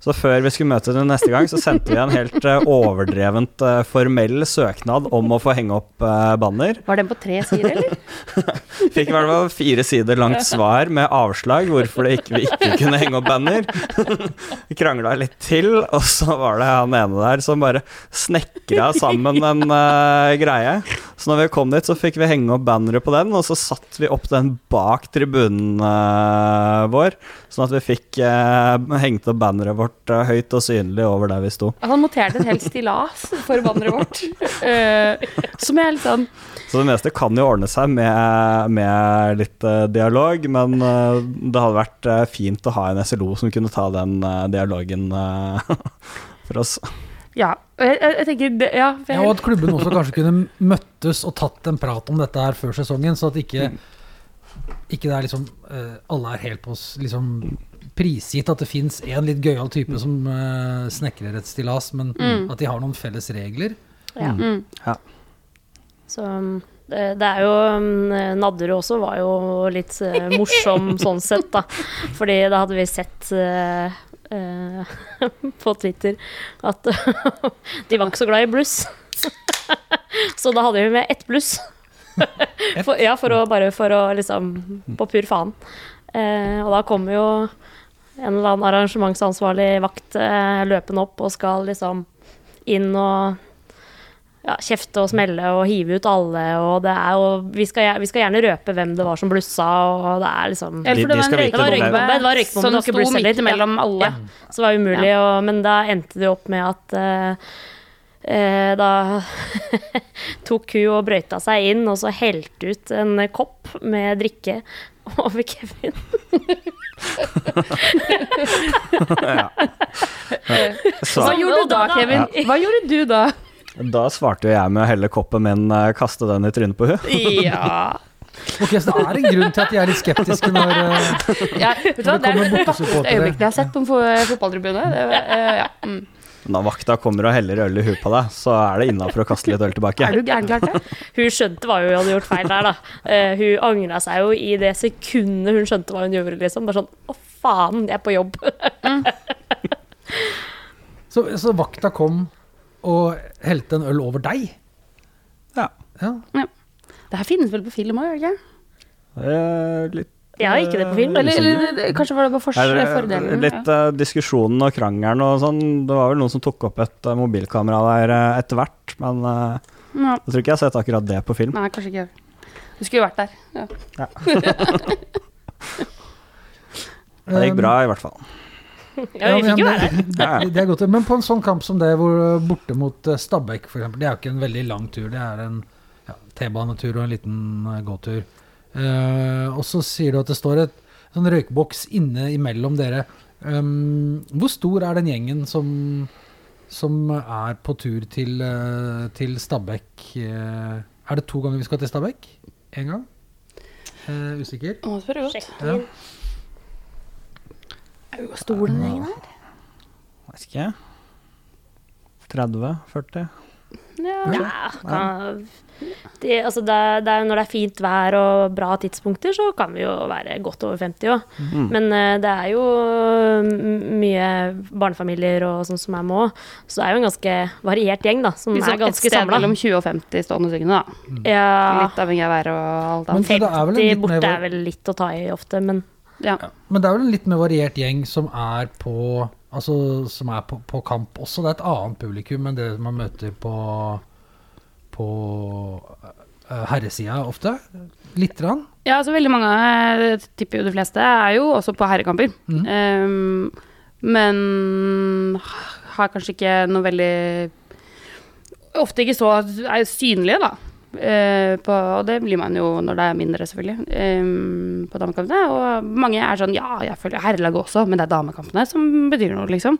Så før vi skulle møte dem neste gang, så sendte vi en helt eh, overdrevent eh, formell søknad om å få henge opp eh, banner. Var den på tre sider, eller? Fikk i hvert fall fire sider langt svar med avslag hvorfor det ikke, vi ikke kunne henge opp banner. Vi krangla litt til, og så var det han ene der som bare snekra sammen en uh, greie. Så når vi kom dit, så fikk vi henge opp banneret på den, og så satte vi opp den bak tribunen uh, vår, sånn at vi fikk uh, hengt opp banneret vårt eh, høyt og synlig over der vi sto. Han monterte et helt stillas for banneret vårt. eh, som er litt sånn Så det meste kan jo ordne seg med, med litt eh, dialog, men det hadde vært fint å ha en SLO som kunne ta den dialogen for oss. Ja. og Jeg, jeg, jeg tenker det, Ja. for Ja, og at klubben også kanskje kunne møttes og tatt en prat om dette her før sesongen, så at ikke, ikke det er liksom Alle er helt på oss liksom prisgitt at det fins en litt gøyal type som uh, snekrer et stillas, men at de har noen felles regler. Ja. mm. Så um, det, det er jo um, Nadderud også var jo litt eh, morsom sånn sett, da. Fordi da hadde vi sett uh, uh, på Twitter at de var ikke så glad i bluss. så da hadde vi med ett bluss. for, ja, for å bare for å liksom På pur faen. Uh, og da kommer jo en eller annen arrangementsansvarlig vakt eh, løpende opp og skal liksom inn og ja, kjefte og smelle og hive ut alle, og det er jo vi skal, vi skal gjerne røpe hvem det var som blussa, og det er liksom De- det de var en Det var røykbombe det var røykbombe, som det var ikke sto bluss heller. mellom alle. Så det var umulig, og, men da endte det opp med at uh, eh, da tok hun og brøyta seg inn, og så helte ut en kopp med drikke over Kevin. Så, Hva gjorde du da, Kevin? Hva gjorde du da? da svarte jo jeg med å helle koppen min, eh, kaste den i trynet på henne. Ja. Ok, Så det er en grunn til at de er litt skeptiske når eh, ja vet du hva, det er kommer det vakreste øyeblikket jeg har sett på en fotballtribune. Det, eh, ja. mm. Når vakta kommer og heller øl i huet på deg, så er det innafor å kaste litt øl tilbake. Er du gæren klart det? Hun skjønte hva hun hadde gjort feil der, da. Uh, hun angra seg jo i det sekundet hun skjønte hva hun gjorde, liksom. Bare sånn Å, faen, jeg er på jobb. så, så vakta kom og helte en øl over deg? Ja. Ja. Det her finnes vel på film òg, gjør det ikke? Eh, litt Jeg har ikke det på film. Eller, eller det- kanskje var det bare Er, fordelen? litt uh, diskusjonen og krangelen og sånn. Det var vel noen som tok opp et uh, mobilkamera der uh, etter hvert, men ja. jeg tror ikke jeg har sett akkurat det på film. Nei, kanskje ikke. Du skulle jo vært der. Ja. Det gikk bra, i hvert fall. Ja, vi fikk jo være der. det, er godt. Men på en sånn kamp som det, hvor borte mot Stabæk f.eks., det er jo ikke en veldig lang tur. Det er en ja, T-banetur og en liten uh, gåtur. Eh, og så sier du at det står et sånn røykboks inne imellom dere. Um, hvor stor er den gjengen som, som er på tur til, uh, til Stabekk? Uh, er det to ganger vi skal til Stabekk? Én gang? Eh, usikker. Å, spør godt. Sjekk Ja. inn. Hvor stor den gjengen er? Vet ikke. 30-40? Ja. Ja, kan, det, altså det, det er jo når det er fint vær og bra tidspunkter, så kan vi jo være godt over 50 òg. Mm. Men eh, det er jo mye barnefamilier og sånn som er med òg. Så det er jo en ganske variert gjeng, da, som Liksom er et ganske sted samla. mellom 20 og 50 stående syngende, da. Ja, Litt avhengig av været og alt annet. det er vel 50 mer borte er vel litt å ta i ofte, men Ja. Men det er vel en litt mer variert gjeng som er på Altså som er på, på kamp også. Det er et annet publikum enn det man møter på på uh, herresida ofte. Lite grann. Ja, altså veldig mange, jeg tipper jo de fleste, er jo også på herrekamper. Mm. Um, men har kanskje ikke noe veldig Ofte ikke så er synlige, da. Eh, på, og det blir man jo når det er mindre, selvfølgelig, um, på damekampene. Og mange er sånn Ja, jeg følger herrelaget også, men det er damekampene som betyr noe, liksom.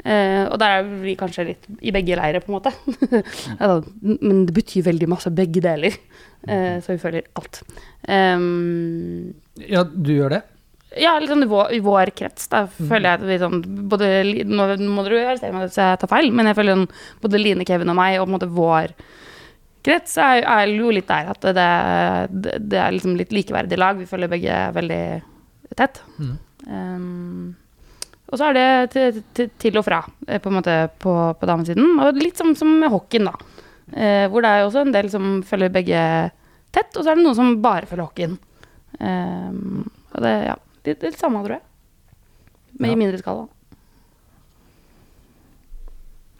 Eh, og der er vi kanskje litt i begge leirer, på en måte. men det betyr veldig masse, begge deler. Uh, så vi følger alt. Um, Ja, du gjør det? ja, liksom i vår, i vår krets, da føler jeg at vi sånn både, Nå må dere arrestere meg hvis jeg tar feil, men jeg føler sånn, både Line, Kevin og meg, og på en måte vår krets, er, er jo litt der at det, det, det er liksom litt likeverdig lag. Vi følger begge veldig tett. Mm. Um, og så er det til, til, til og fra, eh, på en måte, på, på damesiden. Og litt som, som med hockeyen, da. Uh, hvor det er også en del som følger begge tett, og så er det noen som bare følger hockeyen. Um, og det, ja, litt, litt samme, tror jeg. Men Ja. i mindre skala.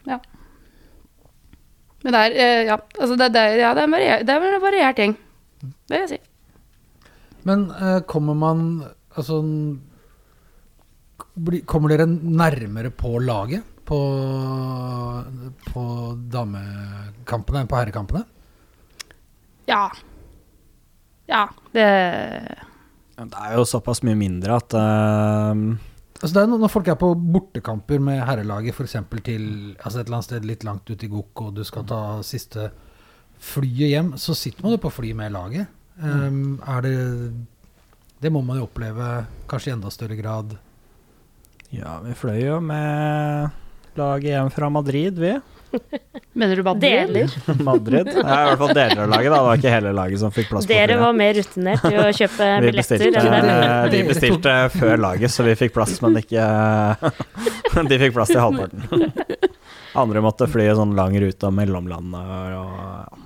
Ja. Men det er, eh, ja, altså det, det, ja, det, er en varier, det er en variert gjeng. Det vil jeg si. Men eh, kommer man Altså bli- Kommer dere nærmere på laget på, på damekampene enn på herrekampene? Ja. Ja, det Det er jo såpass mye mindre at eh, Altså er når folk er på bortekamper med herrelaget, f.eks. til altså et eller annet sted litt langt ute i Gok, og du skal ta siste flyet hjem, så sitter man jo på fly med laget. Um, er det Det må man jo oppleve kanskje i enda større grad. Ja, vi fløy jo med laget hjem fra Madrid, vi. Mener du Madrid? deler. Madrid. Ja, I hvert fall deler av laget, da. Det var ikke hele laget som fikk plass på Dere var mer rutinert i å kjøpe Vi billetter bestilte, dem. de bestilte før laget, så vi fikk plass, men ikke De fikk plass til halvparten. Andre måtte fly en sånn lang rute om mellomlandet og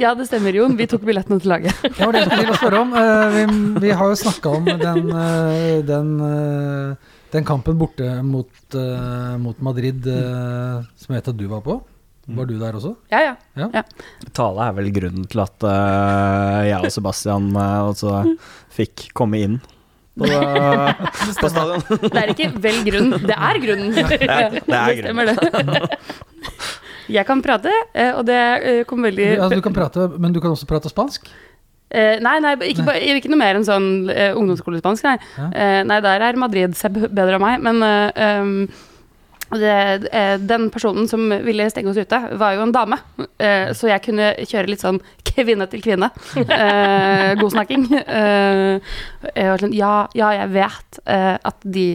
Ja, det stemmer, Jon. Vi tok billettene til laget. Det var det jeg skulle spørre om. Eh, vi, vi har jo snakka om den, eh, den, eh, den kampen borte mot, uh, mot Madrid eh, som jeg vet at du var på. Var du der også? Ja, ja. Tale er vel grunnen til at uh, jeg og Sebastian også fikk komme inn på, på stadion. Det er ikke vel grunnen, det er grunnen. Det er, det er grunnen. Det. Jeg kan prate, og det kom veldig Du, altså, du kan prate, men du kan også prate spansk? Eh, nei, nei, ikke, ba- ikke noe mer enn sånn uh, ungdomsskolespansk, nei. Ja. Eh, nei, der er Madrid seg bedre enn meg, men eh, det, eh, den personen som ville stenge oss ute, var jo en dame. Eh, så jeg kunne kjøre litt sånn kvinne til kvinne. Godsnakking. Eh, jeg var sånn Ja, ja, jeg vet eh, at de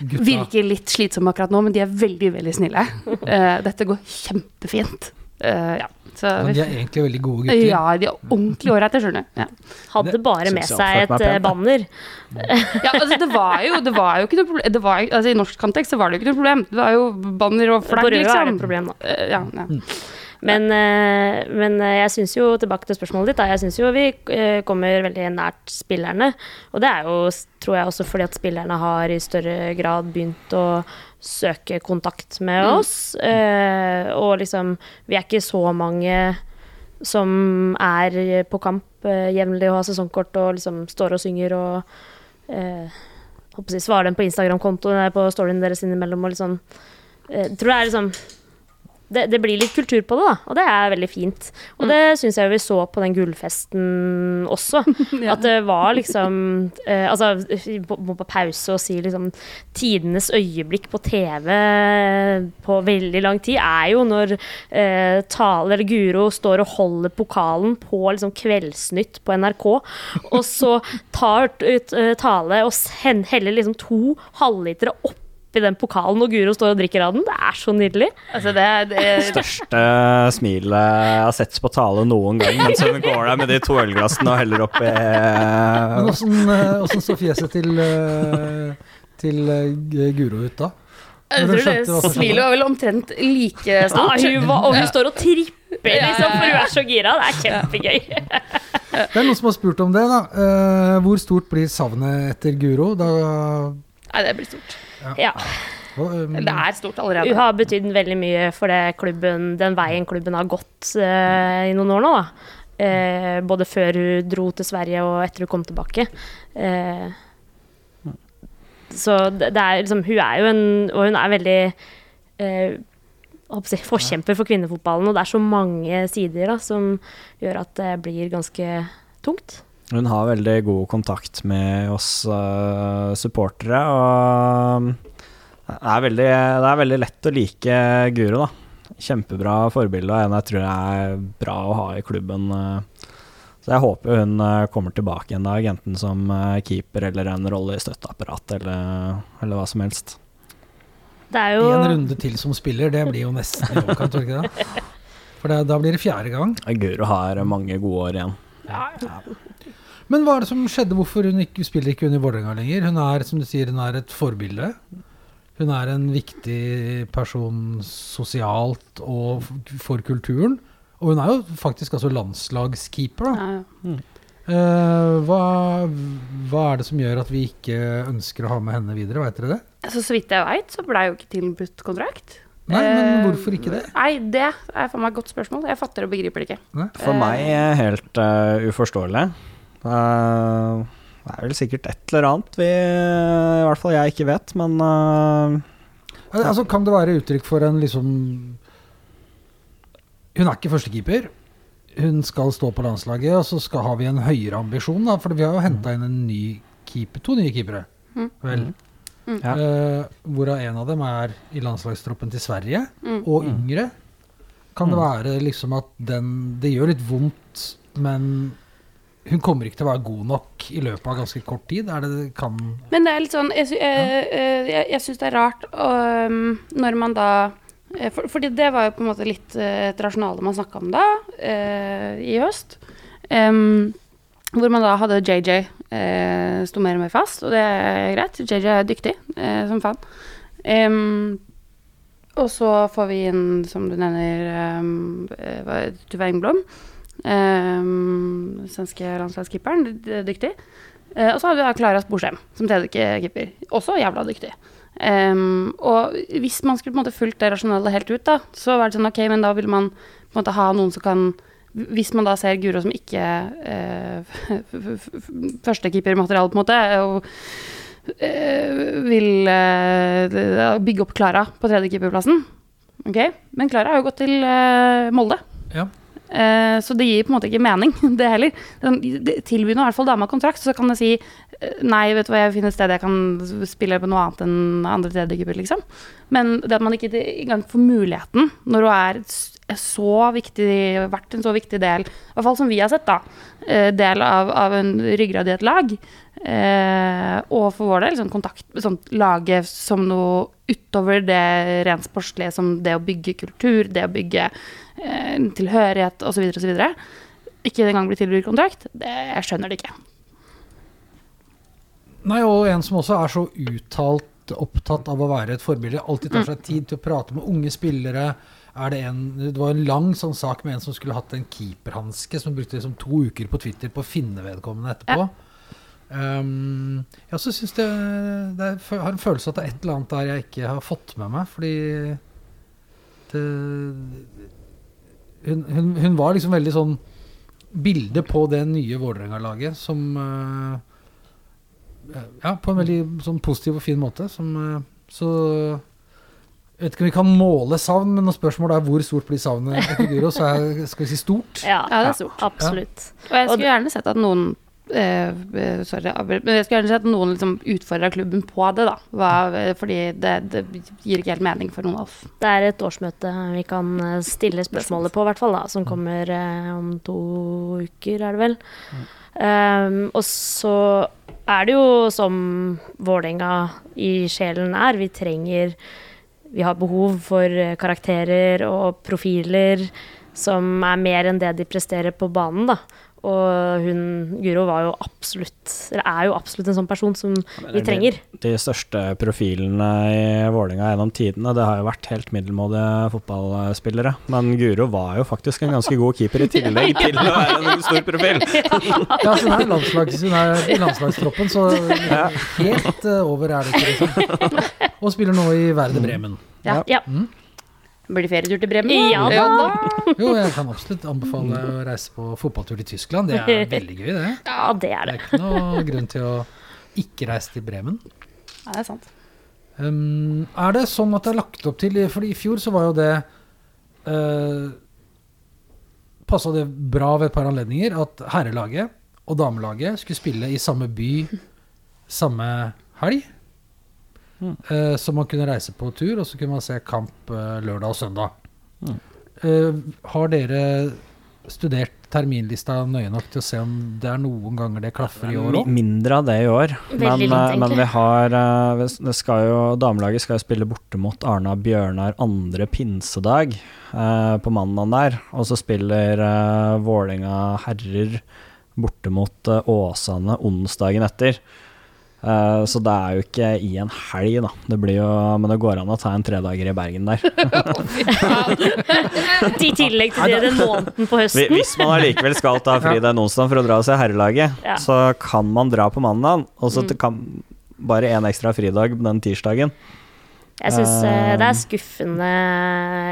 Gutta. virker litt slitsomme akkurat nå, men de er veldig, veldig snille. Eh, dette går kjempefint. Eh, ja. Så Men de er egentlig veldig gode gutter. ja, de er ordentlig ålreite, skjønner du. Ja. Hadde bare med seg et banner. Ja, altså, det var jo, det var jo ikke noe problem det var, altså, I norsk kontekst så var det jo ikke noe problem. Det var jo banner og flagg, Røa er det liksom. et problem, da. Eh, ja, ja. Men, eh, men eh, jeg syns jo, tilbake til spørsmålet ditt, da, jeg syns jo vi kommer veldig nært spillerne. Og det er jo, tror jeg, også fordi at spillerne har i større grad begynt å søke kontakt med Mm. oss. Eh, og liksom, vi er ikke så mange som er på kamp eh, jevnlig og har sesongkort og liksom står og synger og eh, håper å si, svarer dem på Instagram-kontoen på storyen deres innimellom og liksom eh, Tror det er liksom det, det blir litt kultur på det, da, og det er veldig fint. Og det syns jeg vi så på den gullfesten også. Ja. At det var liksom eh, Altså, på, på pause og si liksom Tidenes øyeblikk på TV på veldig lang tid er jo når eh, Tale eller Guro står og holder pokalen på liksom Kveldsnytt på NRK, og så tar ut eh, Tale og heller liksom to halvlitere oppi den pokalen, og Guro står og drikker av den. Det er så nydelig. Altså, det, det Største smilet jeg har sett på tale noen gang mens hun går der med de to ølglassene og heller oppi Men åssen eh, så fjeset til, eh, til eh, Guro ut da? Jeg tror det smilet var vel omtrent like Ja, stort. hun var, og hun står og tripper, liksom, for hun er så gira. Det er kjempegøy. Det er noen som har spurt om det, da. Eh, hvor stort blir savnet etter Guro? Da, Nei, det blir stort. Ja. um, Det er stort allerede. Hun har betydd veldig mye for det klubben, den veien klubben har gått uh, i noen år nå. Da. Eh, både før hun dro til Sverige og etter hun kom tilbake. Uh, så det, det er liksom Hun er jo en Og hun er veldig eh, jeg forkjemper for kvinnefotballen, og det er så mange sider da, som gjør at det blir ganske tungt. Hun har veldig god kontakt med oss uh, supportere, og det er, veldig, det er veldig lett å like Guro, da. Kjempebra forbilde, og en jeg tror er bra å ha i klubben. eh. Så jeg håper hun eh, kommer tilbake en dag, enten som eh, keeper eller en rolle i støtteapparatet, eller, eller hva som helst. Det er jo En runde til som spiller, det blir jo nesten i overkant, tror du ikke det? For det, da blir det fjerde gang. Guro har mange gode år igjen. Men hva er det som skjedde? Hvorfor hun ikke, spiller ikke hun i Vålerenga lenger? Hun er, som du sier, hun er et forbilde. Hun er en viktig person sosialt og for kulturen. Og hun er jo faktisk altså landslagskeeper, da. Ja, ja. Uh, hva, hva er det som gjør at vi ikke ønsker å ha med henne videre, veit dere det? Så, så vidt jeg veit, så blei jo ikke tilbudt kontrakt. Nei, men Eh, hvorfor ikke det? Nei, det er for meg et godt spørsmål. Jeg fatter og begriper det ikke. Nei? For meg er helt uh, uforståelig. Eh, det er vel sikkert et eller annet vi, i hvert fall jeg ikke vet, men uh, Al- Altså, kan det være uttrykk for en liksom Hun er ikke førstekeeper. Hun skal stå på landslaget, og så skal, har vi en høyere ambisjon, da. For vi har jo henta inn en ny keeper, to nye keepere. Mm. Vel. Mm. Uh, hvorav en av dem er i landslagstroppen til Sverige, Mm. og yngre. Kan det være liksom at den Det gjør litt vondt, men hun kommer ikke til å være god nok i løpet av ganske kort tid? Er det kan Men det er litt sånn Jeg, sy eh, eh, jeg, jeg syns det er rart um, når man da eh, for, Fordi det var jo på en måte litt eh, et rasjonale man snakka om da, i høst. Um, hvor man da hadde JJ eh, sto mer og mer fast, og det er greit. JJ er dyktig eh, som faen. Um, og så får vi inn, som du nevner, um, Tuve Engblom. Um, svenske landslagskeeperen. Dyktig. Eh, og så hadde vi da Klaras Borsheim, som tredjekeeper. Også jævla dyktig. Um, og hvis man skulle på en måte fulgt det rasjonelle helt ut, da, så var det sånn ok, men da vil man på en måte ha noen som kan Hvis man da ser Guro som ikke uh, førstekeepermateriale, på en måte, og uh, vil uh, bygge opp Klara på tredjekeeperplassen Ok, men Klara har jo gått til Molde. Ja. Eh, så det gir på en måte ikke mening, det heller. Tilby nå i hvert fall dama kontrakt, så kan jeg si eh, nei, vet du hva, jeg finner et sted jeg kan spille på noe annet enn andre tredjekeeper, liksom. Men det at man ikke engang får muligheten, når hun er så viktig, vært en så viktig del, i hvert fall som vi har sett, da, eh, del av, av en ryggrad i et lag, eh, og for vår del sånn kontakt, sånn lage som noe utover det rent sportslige, som det å bygge kultur, det å bygge eh, tilhørighet osv., osv. Ikke engang bli tilbudt kontrakt, det, jeg skjønner det ikke. Nei, og en som også er så uttalt opptatt av å være et forbilde. Alltid tar seg tid til å prate med unge spillere. Er det, en, det var en lang sånn sak med en som skulle hatt en keeperhanske, som brukte liksom to uker på Twitter på å finne vedkommende etterpå. Um, jeg også synes det, det er, har en følelse av at det er et eller annet der jeg ikke har fått med meg, fordi det, hun, hun, hun var liksom veldig sånn bilde på det nye Vålerenga-laget som uh, ja, på en veldig sånn positiv og fin måte. Som, uh, så Jeg vet ikke om vi kan måle savn, men når spørsmålet er hvor stort blir savnet etter Guro, så er, skal vi si stort. Ja, Ja, det er stort. absolutt. Og jeg skulle gjerne sett at noen eh, Sorry, men jeg skulle gjerne sett at noen liksom utfordra klubben på det, da. Hva, eh, fordi det, det gir ikke helt mening for noen av oss. Det er et årsmøte vi kan eh, stille spørsmålet på, i hvert fall, da, som kommer eh, om to uker, er det vel. Um, og så er det jo som Vålerenga i sjelen er, vi trenger Vi har behov for eh, karakterer og profiler som er mer enn det de presterer på banen, da. Og hun Guro var jo absolutt, eller er jo absolutt en sånn person som vi trenger. De største profilene i Vålerenga gjennom tidene, det har jo vært helt middelmådige fotballspillere. Men Guro var jo faktisk en ganske god keeper i tillegg til å være en stor profil. Ja, så hun er, landslags, hun er i landslagstroppen, så helt eh, over er det ikke, liksom. Og spiller nå i Verde Bremen. Ja. Ja. Blir det ferietur til Bremen? Ja da. Jo, jeg kan absolutt anbefale å reise på fotballtur til Tyskland. Det er veldig gøy, det. ja, det er Det det. er ikke noe grunn til å ikke reise til Bremen. Ja, det er sant. Um, er det sånn at det er lagt opp til For i fjor så var jo det uh, Passa det bra ved et par anledninger at herrelaget og damelaget skulle spille i samme by samme helg. Eh, så man kunne reise på tur, og så kunne man se kamp uh, lørdag og søndag. Eh, har dere studert terminlista nøye nok til å se om det er noen ganger det klaffer i år òg? Mindre av det i år. Men, lite, eh, men vi har det skal jo, Damelaget skal jo spille borte mot Arna Bjørnar andre pinsedag eh, på mandagen der. Og så spiller uh, Vålerenga herrer borte mot Åsane onsdagen etter. Eh, så det er jo ikke i en helg, da. Det blir jo, men det går an å ta en tredager i Bergen der. I tillegg til det den måneden på høsten. Hvis man allikevel skal ta fri den onsdagen for å dra og se herrelaget, Ja. så kan man dra på mandag, og så Mm. kan bare én ekstra fridag den tirsdagen. Jeg syns eh, det er skuffende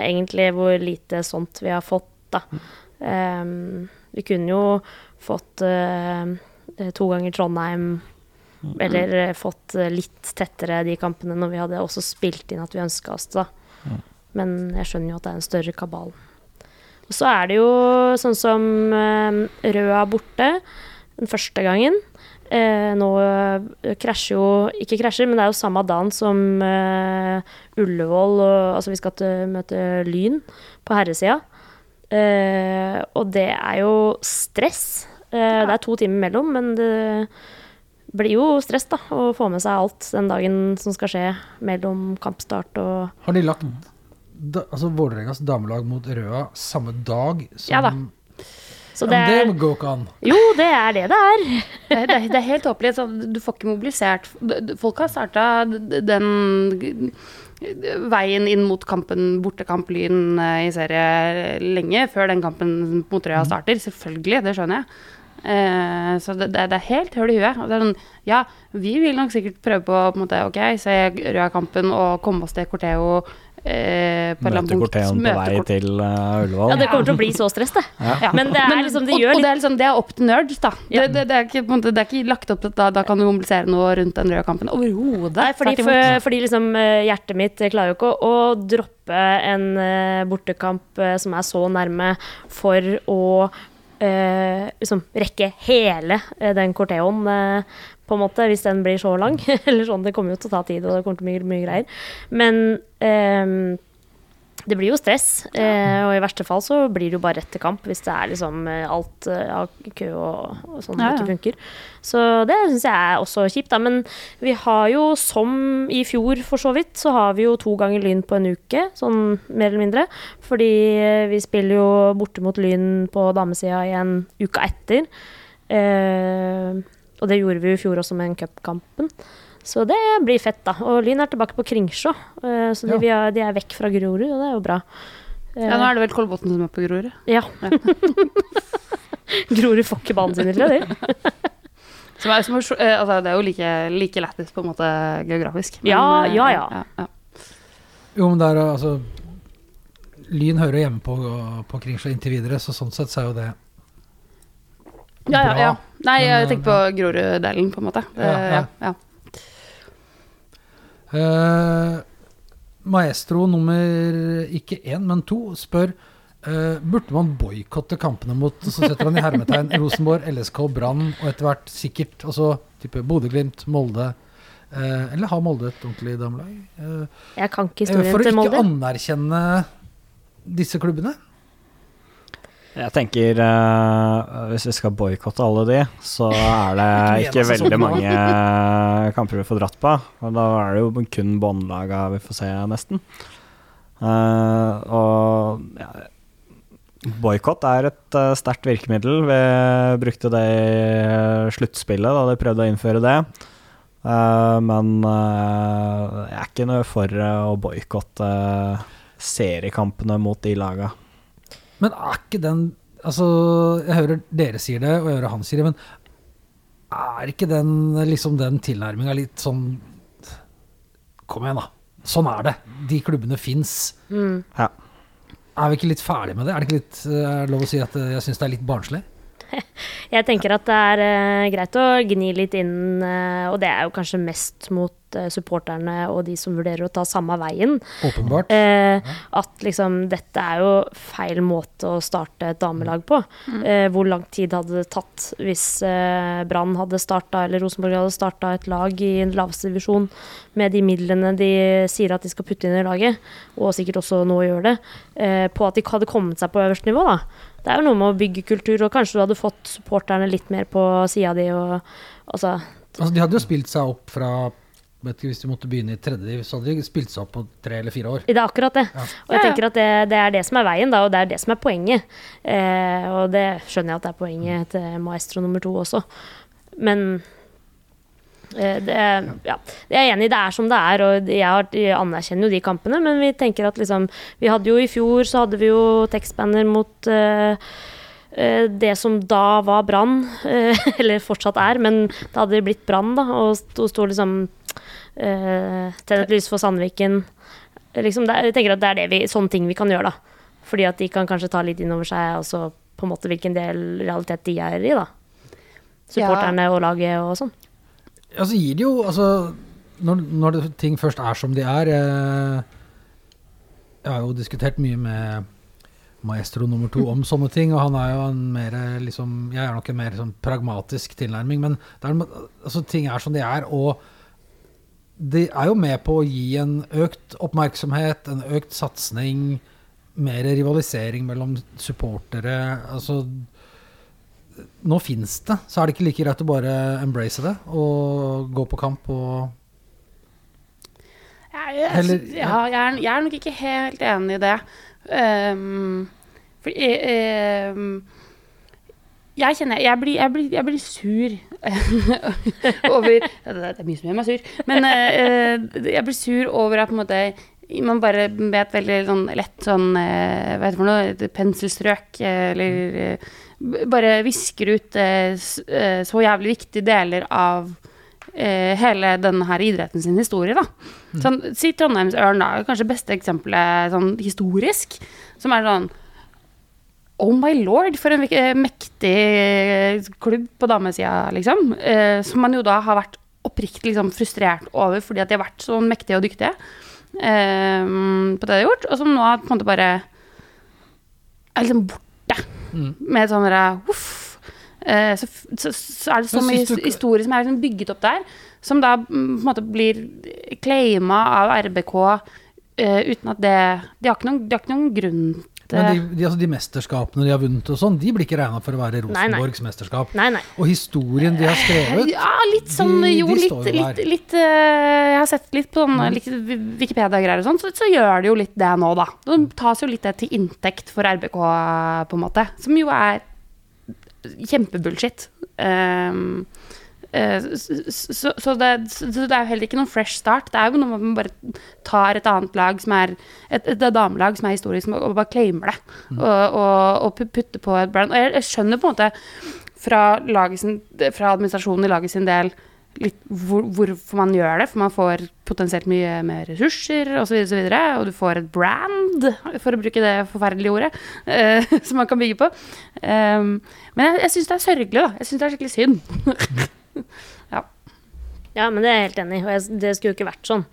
egentlig hvor lite sånt vi har fått, da. Ehm, vi kunne jo fått eh, to ganger Trondheim, eller eh, fått eh, litt tettere de kampene når vi hadde også spilt inn at vi ønska oss det, da. Men jeg skjønner jo at det er en større kabal. Og så er det jo sånn som eh, Røa borte den første gangen. Eh, nå krasjer jo Ikke krasjer, men det er jo samme dagen som eh, Ullevål og Altså, vi skal til, møte Lyn på herresida. Eh, og det er jo stress. Eh, Det er to timer mellom, men det blir jo stress, da. Å få med seg alt den dagen som skal skje mellom kampstart og Har de lagt da, altså Vålerengas damelag mot Røa samme dag som Ja da. Så Ja, det men er det går ikke an. Jo, det er det det er. Det, er- det, er- det er helt tåpelig. Du får ikke mobilisert Folk har starta den veien inn mot kampen, bortekamp Lyn eh, i serie lenge før den kampen mot Røa starter. Selvfølgelig, det skjønner jeg. Eh, så det, det, det er helt høl i huet. Og det er sånn, ja, vi vil nok sikkert prøve på, på en måte, ok, se Røa-kampen og komme oss til Corteo eh, på møte. Corteon på vei til uh, Ullevål. Ja, det kommer til å bli så stress, det. Ja. Men det er liksom Det og, litt og det er liksom, det er opp til nerds, da. Ja. Det, det, det, er ikke, på en måte, det er ikke lagt opp til at da, da kan du mobilisere noe rundt den røde kampen. Overhodet. Nei, fordi, for, fordi liksom eh, hjertet mitt klarer jo ikke å, å droppe en bortekamp som er så nærme, for å eh, liksom rekke hele eh, den corteoen, eh, på en måte, hvis den blir så lang. Eller sånn, det kommer jo til å ta tid, og det kommer til mye, mye greier. Men eh, det blir jo stress, eh, og i verste fall så blir det jo bare rett til kamp hvis det er liksom eh, alt eh, av kø og, og sånn Ja, ja. ikke funker. Så det syns jeg er også kjipt, da. Men vi har jo, som i fjor for så vidt, så har vi jo to ganger Lyn på en uke, sånn mer eller mindre. Fordi eh, vi spiller jo borte mot Lyn på damesida igjen uka etter. Eh, og det gjorde vi i fjor også med en cupkampen. Så det blir fett, da. Og Lyn er tilbake på Kringsjå, eh, så de, Ja. de er vekk fra Grorud, og det er jo bra. Eh, Ja, nå er det vel Kolbotn som er på Grorud. ja. Grorud får ikke banen sin tror det. Som er, som er, eh, altså, det er jo like, like lættis på en måte geografisk. Ja, eh, ja, ja. ja, ja. Jo, men det er altså Lyn hører hjemme på, på Kringsjå inntil videre, så sånn sett så er jo det Ja, ja, ja. Nei, jeg eh, tenker på Grorud-delen, på en måte. Ja, Eh, ja. ja. Eh, Maestro nummer ikke én, men to spør uh, Burde man boikotte kampene mot så setter han i hermetegn Rosenborg, LSK, Brann og etter hvert sikkert altså type Bodø-Glimt, Molde Uh, Eller har Molde et ordentlig damelag? Uh, Jeg kan ikke historien til Molde. for å ikke anerkjenne disse klubbene? Jeg tenker uh, hvis vi skal boikotte alle de, så er det Ikke veldig mange kamper vi får dratt på. Og da er det jo kun båndlaga vi får se, nesten. Uh, og ja, boikott er et uh, sterkt virkemiddel. Vi brukte det i sluttspillet da de prøvde å innføre det. Eh, men eh, jeg er ikke noe for eh, å boikotte seriekampene mot de laga. Men er ikke den Altså, jeg hører dere sier det, og jeg hører han sier det, men er ikke den liksom den tilnærminga litt sånn Kom igjen, da. Sånn er det. De klubbene fins. Mm. Ja. Er vi ikke litt ferdig med det? Er det ikke litt eh, er det lov å si at eh, jeg syns det er litt barnslig? Jeg tenker at det er eh, greit å gni litt inn, eh, og det er jo kanskje mest mot eh, supporterne og de som vurderer å ta samme veien. Åpenbart. Eh, at liksom dette er jo feil måte å starte et damelag på. Eh, hvor lang tid hadde det tatt hvis eh, Brann hadde starta, eller Rosenborg hadde starta et lag i en laveste divisjon med de midlene de sier at de skal putte inn i laget, og sikkert også nå gjør det, på at de hadde kommet seg på øverste nivå, da. Det er jo noe med å bygge kultur, og kanskje du hadde fått supporterne litt mer på sida di og altså Altså, de hadde jo spilt seg opp fra vet ikke, Hvis de måtte begynne i tredje, div, så hadde de spilt seg opp på tre eller fire år. Det er akkurat det. Og jeg Ja, ja. tenker at det, det er det som er veien, da, og det er det som er poenget. Eh, og det skjønner jeg at det er poenget til Maestro nummer to også. Men det, ja, jeg er enig, det er som det er, og jeg, anerkjenner jo de kampene, men vi tenker at liksom Vi hadde jo i fjor, så hadde vi jo tekstbanner mot uh, eh, det som da var Brann, eh, eller fortsatt er, men det hadde blitt Brann, da, og sto, sto liksom eh, Tenn et lys for Sandviken. Liksom det, er- jeg tenker at det er det vi, sånne ting vi kan gjøre, da. Fordi at de kan kanskje ta litt inn over seg også på en måte hvilken del realitet de er i, da. Supporterne og laget og sånn. Altså gir det jo altså, når, når ting først er som de er eh, Jeg har jo diskutert mye med maestro nummer to om sånne ting, og han er jo en mer liksom Jeg er nok en mer sånn pragmatisk tilnærming, men er, altså, ting er som de er, og de er jo med på å gi en økt oppmerksomhet, en økt satsing, mer rivalisering mellom supportere. Altså nå fins det, så er det ikke like greit å bare embrace det og gå på kamp og Jeg, jeg, Heller- ja, jeg, er, jeg er nok ikke helt enig i det. Um, for jeg, um, jeg kjenner Jeg blir, jeg blir, jeg blir sur over det, er mye som gjør meg sur. Men uh, jeg blir sur over at på en måte man bare med et veldig sånn lett sånn eh, Hva heter det for noe? Penselstrøk, eller Bare visker ut eh, eh, så jævlig viktige deler av eh, hele denne her idretten sin historie, da. Sånn, si Trondheimsørn, da. Kanskje beste eksempelet sånn historisk. Som er sånn Oh my lord, for en mektig klubb på damesida, liksom. Eh, som man jo da har vært oppriktig liksom, frustrert over fordi at de har vært så mektige og dyktige på det de har gjort. Og som nå på en måte bare er liksom borte. Mm. Med sånn derre uff. Eh, så, så, så er det så mye du historie som er liksom bygget opp der, som da mm, på en måte blir claima av RBK eh, uten at det De har noen, de har ikke noen grunn Men de, de, altså de mesterskapene de har vunnet og sånn, de blir ikke regna for å være Nei, nei. Rosenborgs mesterskap. Nei, nei. Og historien de har skrevet Ja, litt sånn De- Jo, de litt, jo litt, litt uh, Jeg har sett litt på sånne Wikipedia-greier og sånn, så, så gjør det jo litt det nå, da. Det tas jo litt det til inntekt for RBK, på en måte. Som jo er kjempebullshit. Um, eh, så, så, så, det, så det er jo heller ikke noen fresh start. Det er jo noe man bare tar et annet lag som er et, et damelag som er historisk, og bare claimer det. Og, og, og putter på et brand. Og jeg, jeg skjønner på en måte fra, sin, fra administrasjonen i laget sin del litt hvor, hvorfor man gjør det. For man får potensielt mye mer ressurser osv. Og, så videre, og du får et brand, for å bruke det forferdelige ordet, eh, som man kan bygge på. Um, men jeg, jeg syns det er sørgelig, da. Jeg syns det er skikkelig synd. Ja, men det er jeg helt enig i, og det skulle jo ikke vært sånn.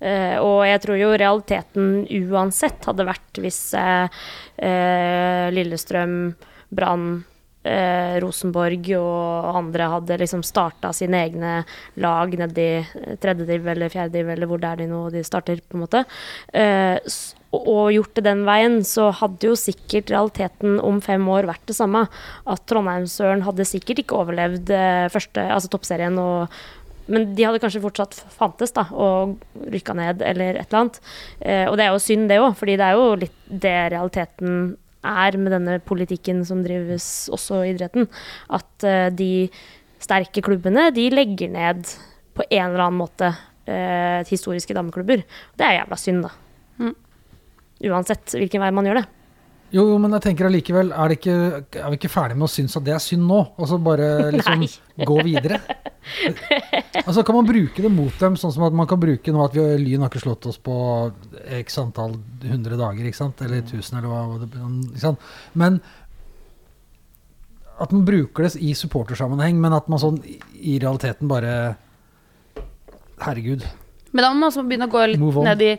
Uh, og jeg tror jo realiteten uansett hadde vært hvis uh, Lillestrøm, Brann, Rosenborg og andre hadde liksom starta sine egne lag nedi tredje div eller fjerde div eller hvor det er de nå de starter, på en måte. Og gjort det den veien, så hadde jo sikkert realiteten om fem år vært det samme. At Trondheimsøren hadde sikkert ikke overlevd eh, første, altså toppserien og men de hadde kanskje fortsatt fantes da, og rykka ned eller et eller annet. Eh, og det er jo synd, det òg, fordi det er jo litt det realiteten er med denne politikken som drives også i idretten. At eh, de sterke klubbene, de legger ned på en eller annen måte eh, historiske dameklubber. Det er jævla synd, da. Mm. Uansett hvilken vei man gjør det. Jo, jo, men jeg tenker allikevel, er, ikke, er vi ikke ferdige med å synes at det er synd nå? Og så bare liksom gå videre? altså Kan man bruke det mot dem, sånn som at man kan bruke nå at vi, Lyn har ikke slått oss på x antall hundre dager, ikke sant? Eller tusen, eller hva det ikke sant? Men at man bruker det i supportersammenheng, men at man sånn i realiteten bare Herregud. Men da må man også begynne å gå litt ned i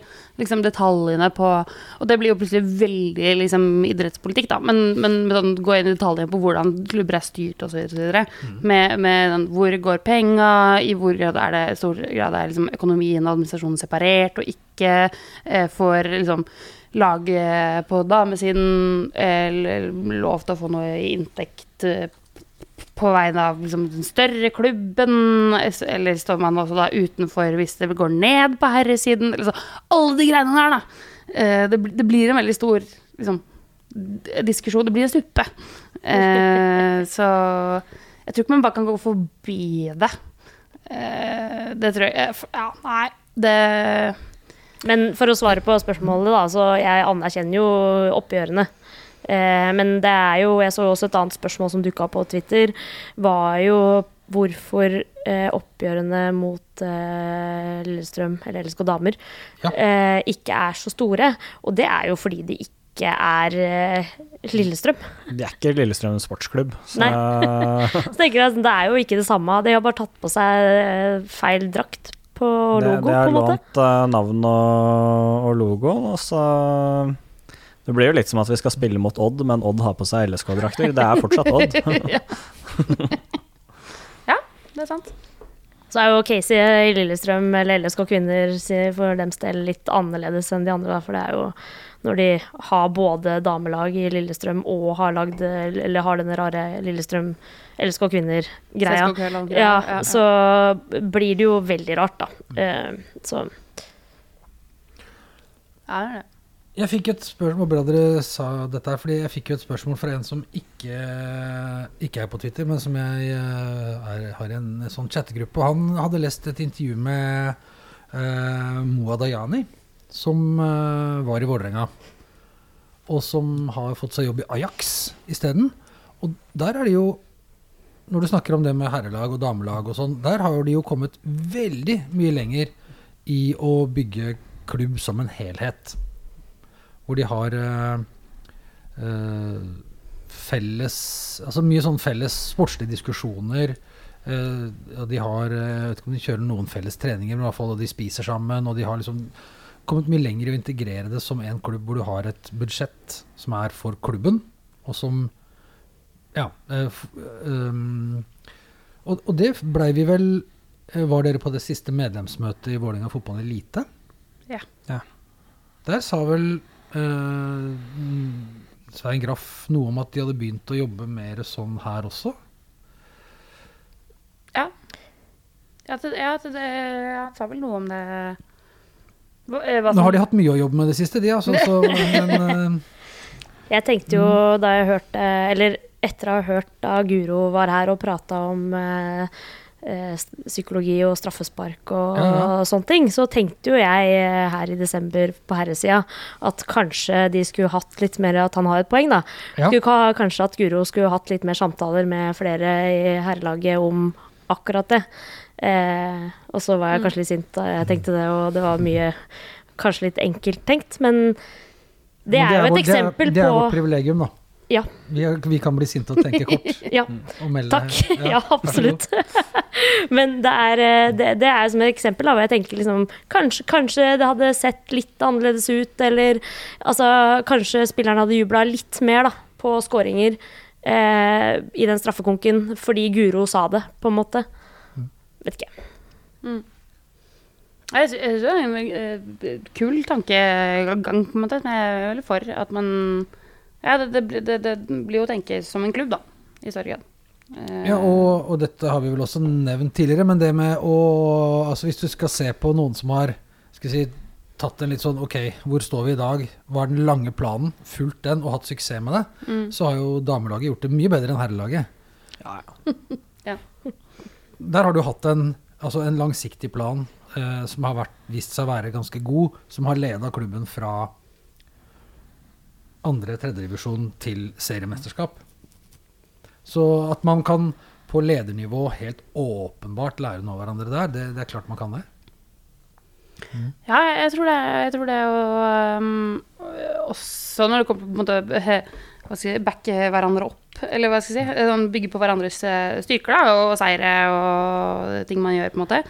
liksom, detaljene på Og det blir jo plutselig veldig liksom, idrettspolitikk, da. Men, men med sånn, gå inn i detaljene på hvordan klubber er styrt osv. Mm. Med, med den, hvor går penga, i hvor grad er det stor grad er liksom, økonomien og administrasjonen separert, og ikke eh, får liksom laget på damesiden eh, lov til å få noe i inntekt eh, på vegne av liksom, den større klubben, eller står man også da utenfor hvis det går ned på herresiden? Så, alle de greiene der, da. Eh, det, det blir en veldig stor liksom, diskusjon. Det blir en suppe. Eh, så jeg tror ikke man bare kan gå forbi det. Eh, det tror jeg Ja, nei. Det Men for å svare på spørsmålet, da, så jeg anerkjenner jo oppgjørene. Eh, men det er jo Jeg så også et annet spørsmål som dukka opp på Twitter. Var jo hvorfor eh, oppgjørene mot eh, Lillestrøm, eller LSK Damer, Ja. ikke er så store. Og det er jo fordi de ikke er eh, Lillestrøm. Det er ikke Lillestrøm sportsklubb. Så Så tenker jeg, at Det er jo ikke det samme. De har bare tatt på seg feil drakt på logo, det på er en måte. lånt eh, navn og, og logo, og så Det blir jo litt som at vi skal spille mot Odd, men Odd har på seg LSK-drakter. Det er fortsatt Odd. Ja, det er sant. Så er jo Casey i Lillestrøm, eller LSK kvinner, for dems del litt annerledes enn de andre. For det er jo når de har både damelag i Lillestrøm og har lagd Eller har denne rare Lillestrøm LSK kvinner-greia. Ja, ja, ja. så blir det jo veldig rart, da. Eh, Så Ja, det er det. Jeg fikk et spørsmål, bra dere sa dette her, fordi jeg fikk jo et spørsmål fra en som ikke, ikke er på Twitter, men som jeg eh, er, har en sånn chattegruppe. Han hadde lest et intervju med uh, Moa Dayani, som uh, var i Vålerenga. Og som har fått seg jobb i Ajax isteden. Og der er det jo Når du snakker om det med herrelag og damelag og sånn, der har de jo kommet veldig mye lenger i å bygge klubb som en helhet hvor de har eh, eh, felles Altså mye sånn felles sportslige diskusjoner. eh, og de har Jeg vet ikke om de kjører noen felles treninger, men i hvert fall og de spiser sammen. Og de har liksom kommet mye lenger i å integrere det som en klubb hvor du har et budsjett som er for klubben, og som Ja. um, og, og det blei vi vel Var dere på det siste medlemsmøtet i Vålerenga fotball elite? Ja. Ja. Der sa vel Svein Graff noe om at de hadde begynt å jobbe mer sånn her også? Ja. Ja, det, ja, det, han sa vel noe om det Hva, eh, hva Nå har de hatt mye å jobbe med det siste, de, altså. Så, men, eh, Jeg tenkte jo da jeg hørte Eller etter å ha hørt da Guro var her og prata om eh, eh, psykologi og straffespark og, Ja, ja. sånne ting, så tenkte jo jeg eh, her i desember på herresida at kanskje de skulle hatt litt mer At han har et poeng, da. Ja. Skulle kanskje at Guro skulle hatt litt mer samtaler med flere i herrelaget om akkurat det. Eh, og så var jeg kanskje litt sint da jeg tenkte det, og det var mye Kanskje litt enkelt tenkt, men det men er jo et vår- eksempel det er, det er på vårt privilegium, da. Ja. Vi, er, vi kan bli sinte og tenke kort. Ja, Og melde. takk. Ja, ja absolutt. Men det er, eh, det, det er som et eksempel, hvor jeg tenker liksom kanskje, kanskje det hadde sett litt annerledes ut, eller altså Kanskje spilleren hadde jubla litt mer da, på skåringer eh, i den straffekonken fordi Guro sa det, på en måte. Vet ikke. Jeg jeg synes det er en eh, kul tankegang, på en måte. Men jeg er veldig for at man Ja, det, det, det, det blir jo å tenke som en klubb, da, i større grad. Eh, Ja, og, og dette har vi vel også nevnt tidligere, men det med å Altså hvis du skal se på noen som har skal si, tatt en litt sånn Ok, hvor står vi i dag? Hva er den lange planen? Fulgt den og hatt suksess med det, Mm. så har jo damelaget gjort det mye bedre enn herrelaget. Ja, ja. Ja. Der har du hatt en, altså en langsiktig plan eh, som har vært, vist seg å være ganske god, som har leda klubben fra andre tredjedivisjon til seriemesterskap. Så at man kan på ledernivå helt åpenbart lære noe av hverandre der, det, det er klart man kan det. Ja, jeg, tror det. Jeg tror det og um, også når det kommer på en måte he, hva skal jeg si, backe hverandre opp, eller hva skal jeg si, sånn bygge på hverandres eh, styrker da, og seire og ting man gjør, på en måte.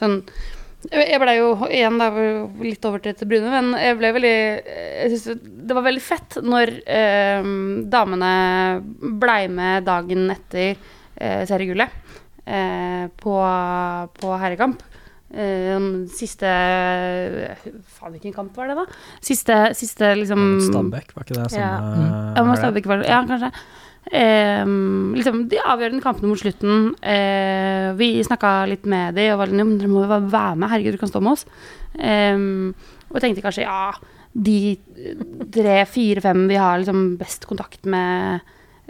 Sånn, jeg blei ble jo igjen da, litt over til Brune, men jeg ble veldig Jeg synes det var veldig fett når eh, damene blei med dagen etter eh, seriegullet eh, på, på herrekamp. Eh, siste Faen, hvilken kamp var det, da? Siste, siste liksom Stabæk, var ikke det som Ja. mm. ja? Stabæk var. Ja, kanskje. Ehm, liksom, de avgjørende kampene mot slutten eh, Vi snakka litt med de og var sånn ja, men Dere må jo være med. Herregud, du kan stå med oss. Eh, og tenkte kanskje ja, de tre, fire, fem vi har liksom best kontakt med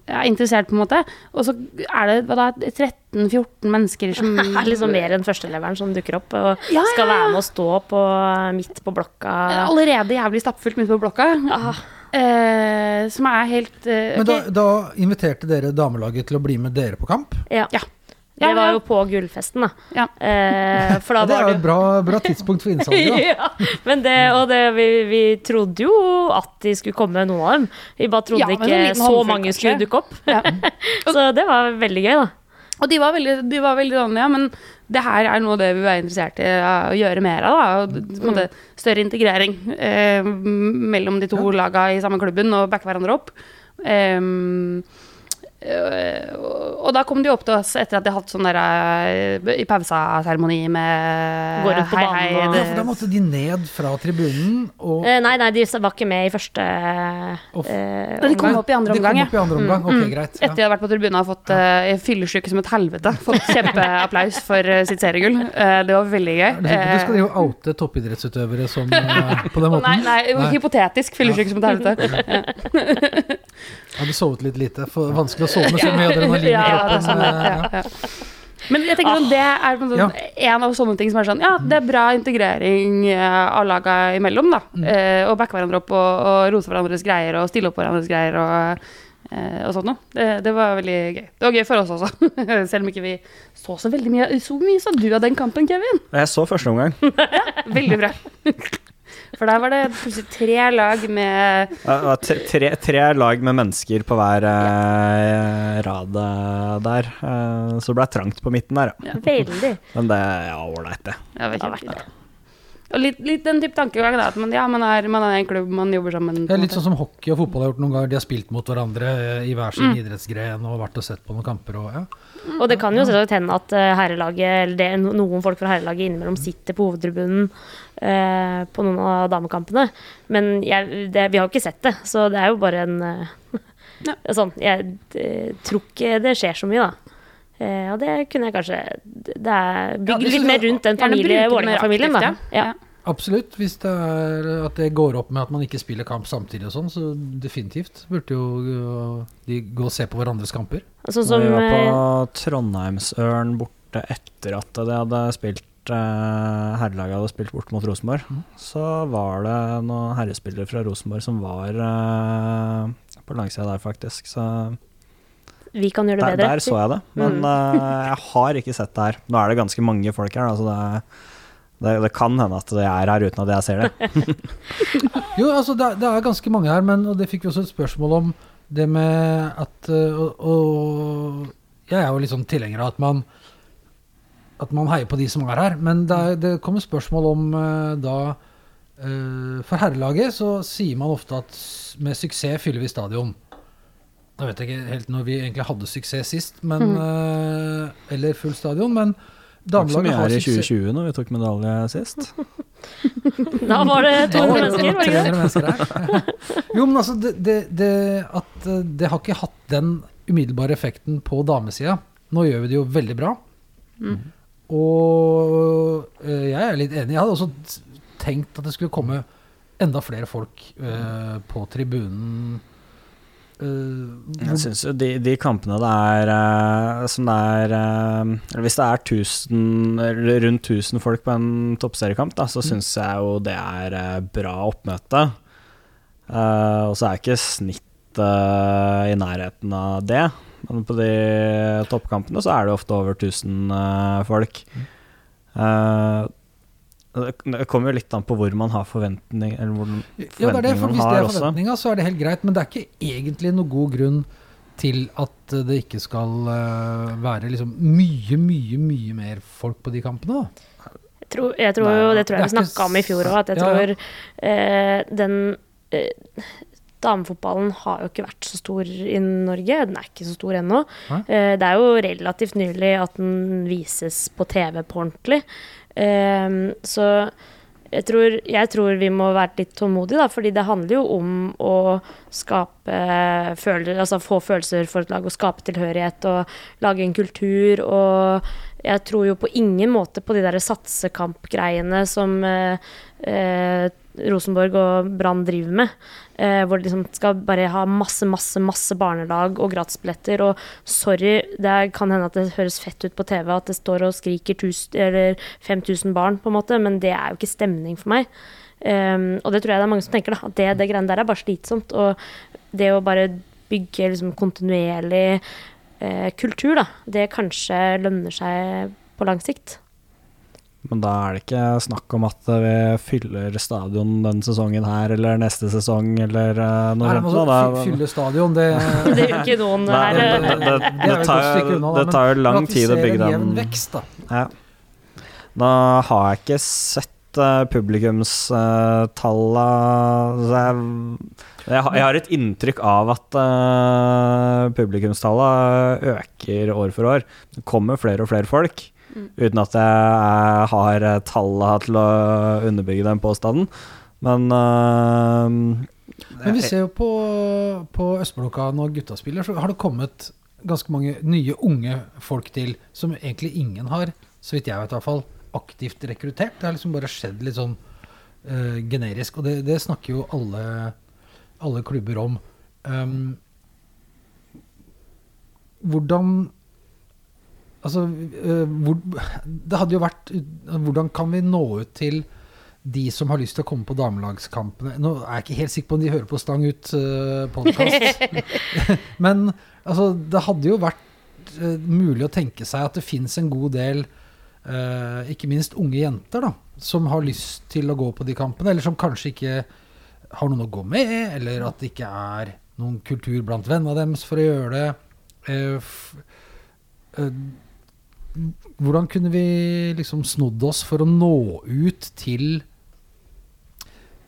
er interessert, på en måte. Og så er det 13-14 mennesker som er liksom mer enn førsteleveren som dukker opp og Ja, ja, skal være med og stå på midt på blokka. Allerede jævlig stappfullt midt på blokka. Ah, Eh, som er helt eh, Men da, okay. da inviterte dere damelaget til å bli med dere på kamp. ja. Ja. Det var jo på gullfesten, da. Ja. Eh, for da det er var jo et bra, bra tidspunkt for innsalget. da. ja, men det, og det, vi, vi trodde jo at de skulle komme, noen av dem. Vi bare trodde Ja, ikke så mange skulle dukke opp. Ja. Så det var veldig gøy, da. Og de var veldig, de var veldig sånn, ja, men det her er noe av det vi er interessert i å gjøre mer av. Da. Og, en måte, større integrering eh, mellom de to laga i samme klubben og backe hverandre opp. Eh, og- og da kom de opp til oss etter at de hadde sånn der eh, i pausa-seremoni med Gå rundt på hei, banen hei, og- Ja, for da måtte de ned fra tribunen og Eh, nei, nei, de var ikke med i første eh, de kom opp i andre De kom omgang, ja. omgang. Ok, greit. Etter de hadde vært på tribunen og fått uh, fyllesyke som et helvete. Fått kjempeapplaus for eh, sitt seriegull. Eh, det var veldig gøy. Du du skal Eh, jo oute toppidrettsutøvere som, eh, på den måten. Nei, nei, Nei. hypotetisk fyllesyke som et helvete. Hadde sovet litt lite. For vanskelig å sove med så mye adrenalin i Ja, kroppen. sånn, eh, ja, ja. Men jeg tenker sånn, det er sånn, en, en av sånne ting som er sånn Ja, det er bra integrering eh, av laga imellom, da. Eh, og backe hverandre opp og, og rose hverandres greier og stille opp hverandres greier og, eh, og sånt noe. Det, det var veldig gøy. Det var gøy for oss også. Selv om ikke vi så så veldig mye. Så mye så du av den kampen, Kevin. Jeg så første omgang. Veldig bra. For der var det plutselig tre lag med Det var tre, tre, tre lag med mennesker på hver eh, rad eh, der. Eh, så det ble trangt på midten der, ja. Veldig. Men det er ja, ålreit, det. Ja, det Ja, var kjempefint. Og litt, litt den type tankegang, da. At man, ja, man er, man er en klubb, man jobber sammen. Det er litt sånn som hockey og fotball har gjort noen ganger. De har spilt mot hverandre eh, i hver sin idrettsgren og vært og sett på noen kamper. Og, ja. Og det kan jo selvsagt hende at eh, herrelaget, eller det, noen folk fra herrelaget innimellom sitter på hovedtribunen eh, på noen av damekampene. Men jeg, det, vi har jo ikke sett det, så det er jo bare en eh, Ja. Sånn. Jeg eh, tror ikke det skjer så mye, da. Eh, og det kunne jeg kanskje Det er Ja, litt mer rundt den familie, Vålerenga-familien, da. Ja. Absolutt. Hvis det er at det går opp med at man ikke spiller kamp samtidig og sånn, så definitivt burde jo uh, de gå og se på hverandres kamper. Når som vi var på eh, Trondheimsørn borte etter at de hadde spilt eh, Herrelaget hadde spilt bort mot Rosenborg, så var det noen herrespillere fra Rosenborg som var eh, på langsida der, faktisk. Så Vi kan gjøre det der, bedre. der så jeg det. Men Mm. eh, jeg har ikke sett det her. Nå er det ganske mange folk her, da, så det, det, det kan hende at jeg er her uten at jeg ser det. Jo, altså det, er- det er ganske mange her, men og det fikk vi også et spørsmål om Det med at øh, og, og jeg er jo litt sånn tilhenger av at man at man heier på de som er her. Men det, er, det kommer spørsmål om øh, da øh, For herrelaget så sier man ofte at med suksess fyller vi stadion. Jeg vet ikke helt når vi egentlig hadde suksess sist, men mm. Eller full stadion, men Det var ikke så damelaget mye her i 2020 når vi tok medalje sist. Da var det Da 200 mennesker, var det ikke det? 300 mennesker her. jo, men altså, det, det, det, at eh, det har ikke hatt den umiddelbare effekten på damesida. Nå gjør vi det jo veldig bra. Og eh, jeg er litt enig. Jeg hadde også tenkt at det skulle komme enda flere folk uh, på tribunen. Eh, Jeg syns jo de, de kampene det er eh, som det er eh, hvis det er tusen, rundt 1000 folk på en toppseriekamp, da, så Mm. syns jeg jo det er bra oppmøte. Og så er ikke snittet i nærheten av det. Men på de toppkampene så er det ofte over 1000 eh, folk. Eh, det kommer jo litt an på hvor man har forventning Eller hvor Ja, det er det, for Hvis det er forventninger forventninga, så er det helt greit. Men det er ikke egentlig noen god grunn til at det ikke skal eh, være liksom mye, mye, mye mer folk på de kampene. da. Jeg tror, jeg tror jo, det tror jeg vi snakka om i fjor òg, at jeg Ja, ja. tror eh, den eh, Damefotballen har jo ikke vært så stor i Norge. Den er ikke så stor ennå. Eh, det er jo relativt nylig at den vises på TV på ordentlig. Eh, så jeg tror, jeg tror vi må være litt tålmodige, da, fordi det handler jo om å skape følelser, altså få følelser for et lag, og skape tilhørighet og lage en kultur. Og jeg tror jo på ingen måte på de der satsekampgreiene som eh, eh, Rosenborg og Brann driver med. Eh, hvor de liksom skal bare ha masse, masse, masse barnelag og gratisbilletter. Og sorry, det kan hende at det høres fett ut på TV at det står og skriker 1000, eller 5000 barn, på en måte, men det er jo ikke stemning for meg. Um, og det tror jeg det er mange som tenker, da. At det, det greiene der er bare slitsomt. Og det å bare bygge liksom kontinuerlig eh, kultur, da, det kanskje lønner seg på lang sikt. Men da er det ikke snakk om at vi fyller stadion denne sesongen her, eller neste sesong, eller eh, noe Nei, sånt. altså, da. Fylle stadion, det, Det gjør ikke noen Nei, her. det, eh, det, det, det er jo tar, unna, da, det tar jo lang tid å bygge en den jevn vekst, da. Ja. Da har jeg ikke sett uh, publikumstallene jeg, har- jeg har et inntrykk av at uh, publikumstallene øker år for år. Det kommer flere og flere folk. Uten at jeg har tallet til å underbygge den påstanden. Men uh, Men vi ser jo på, på Østblokka når gutta spiller, så har det kommet ganske mange nye unge folk til, som egentlig ingen har, så vidt jeg vet i hvert fall, aktivt rekruttert. Det har liksom bare skjedd litt sånn uh, generisk, og det, det snakker jo alle, alle klubber om. Um, hvordan Altså, eh, hvor, det hadde jo vært Hvordan kan vi nå ut til de som har lyst til å komme på damelagskampene Nå er jeg ikke helt sikker på om de hører på Stang ut uh, podkast. Men altså, det hadde jo vært eh, mulig å tenke seg at det fins en god del, Uh, ikke minst unge jenter, da, som har lyst til å gå på de kampene, eller som kanskje ikke har noen å gå med, eller at det ikke er noen kultur blant vennene deres for å gjøre det. Uh, eh, hvordan kunne vi liksom snodd oss for å nå ut til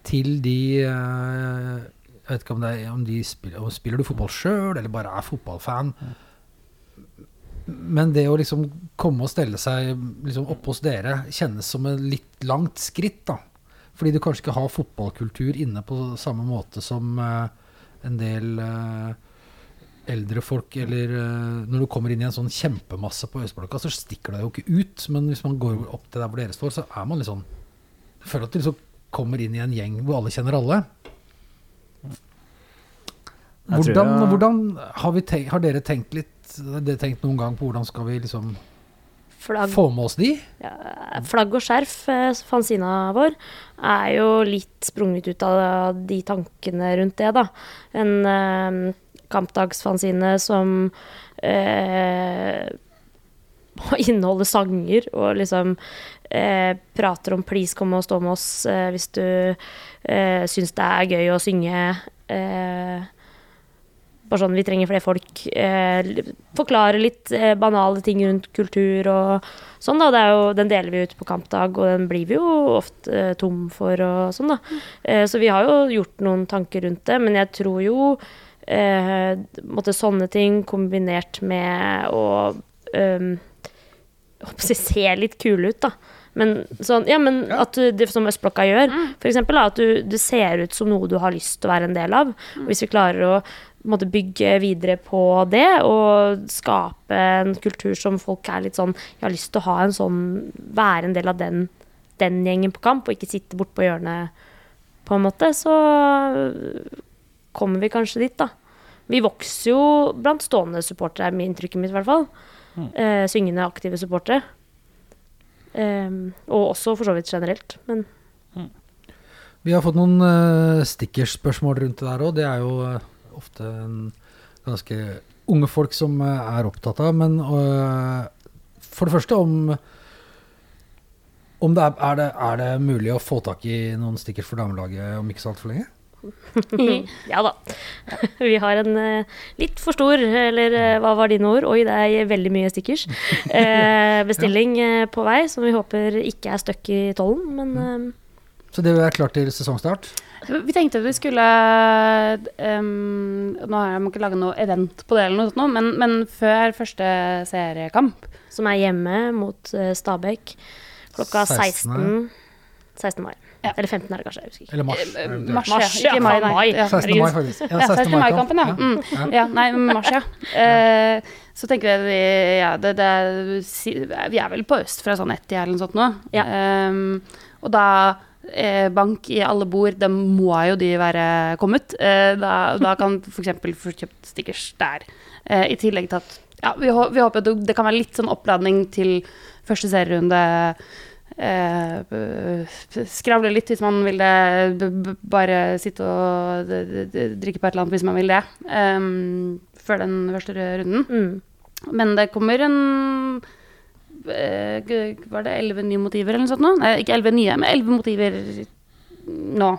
til de eh, Jeg vet ikke om, er, om de spiller, om spiller du fotball sjøl, eller bare er fotballfan. Men det å liksom komme og stelle seg liksom oppe hos dere kjennes som et litt langt skritt, da. Fordi du kanskje ikke har fotballkultur inne på samme måte som eh, en del eh, eldre folk, eller eh, når du kommer inn i en sånn kjempemasse på Østblokka, så stikker det jo ikke ut. Men hvis man går opp til der hvor dere står, så er man litt sånn Jeg føler at du liksom kommer inn i en gjeng hvor alle kjenner alle. Hvordan, jeg- hvordan har, vi tenkt, har dere tenkt litt har dere tenkt noen gang på hvordan skal vi liksom Flagg, få med oss de? ja, flagg og skjerf, eh, fanzina vår, er jo litt sprunget ut av de tankene rundt det, da. En eh, kampdagsfanzine som eh, inneholder sanger og liksom eh, prater om 'please, kom og stå med oss' eh, hvis du eh, syns det er gøy å synge. Eh, bare sånn, Vi trenger flere folk. Eh, forklare litt eh, banale ting rundt kultur og sånn. da, det er jo, Den deler vi ut på kampdag, og den blir vi jo ofte eh, tom for og sånn. da. Eh, så vi har jo gjort noen tanker rundt det, men jeg tror jo eh, måtte sånne ting kombinert med å um, håper å si, se litt kule ut, da. Men, sånn, ja, men at du, det som Østblokka gjør, for eksempel, at du, du, ser ut som noe du har lyst til å være en del av. Og hvis vi klarer å måte, bygge videre på det, og skape en kultur som folk er litt sånn Jeg har lyst til å ha en sånn Være en del av den, den gjengen på kamp, og ikke sitte bort på hjørnet, på en måte, så kommer vi kanskje dit, da. Vi vokser jo blant stående supportere, er inntrykket mitt i hvert fall. Eh, syngende, aktive supportere. Um, og også for så vidt generelt, men Vi har fått noen uh, stickerspørsmål rundt det der òg. Det er jo uh, ofte en ganske unge folk som uh, er opptatt av. Men eh, for det første om om det er, er, det, er det mulig å få tak i noen stickers for damelaget om ikke så altfor lenge? ja da. Vi har en eh, litt for stor, eller eh, hva var dine ord? Oi, det er veldig mye stickers. Eh, bestilling på vei, som vi håper ikke er stuck i tollen, men eh, Så det er klart til sesongstart. Vi tenkte at vi skulle um, Nå har jeg ikke laga noe event på det, eller noe sånt, men, men før første seriekamp som er hjemme mot Stabæk klokka 16. 16. 16. mai. Ja. Eller 15 er det kanskje, jeg husker ikke. Eller mars. Eh. Mars, Mars, ja. Ikke mai, nei. mai. Ja. 16. mai, faktisk. Ja, Ja, 16. mai-kampen, ja. Ja. Mm. ja. Nei, mars, ja. Uh, så tenker vi at vi Ja, det, det er, vi er vel på øst fra sånn ett eller noe sånt nå. Ja. Ehm, og da eh, bank i alle bord, da må jo de være kommet. Eh, da, da kan f.eks. få kjøpt stickers der. Eh, I tillegg til at ja, vi, vi håper at det, det kan være litt sånn oppladning til første serierunde. Eh, skravle litt hvis man vil det. Bare sitte og drikke på et eller annet hvis man vil det. Um, før den første runden. Mm. Men det kommer en eh, Var det elleve nye motiver eller noe sånt nå? Nei, ikke elleve nye, men elleve motiver nå.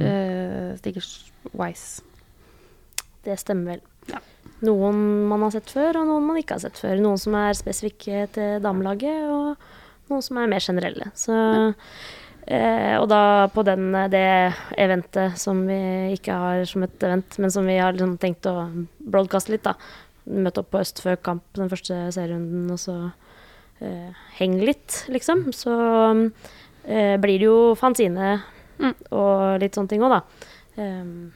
Uh, stickers wise. Det stemmer vel. Ja. Noen man har sett før, og noen man ikke har sett før. Noen som er spesifikke til damelaget, og noen som er mer generelle. Så, eh, og da på den, det eventet som vi ikke har som et event, men som vi har liksom tenkt å broadcaste litt, da. Møte opp på Øst før kamp den første serierunden, og så eh, henge litt, liksom. Så eh, blir det jo fanzine Mm. og litt sånne ting òg, da. Ehm,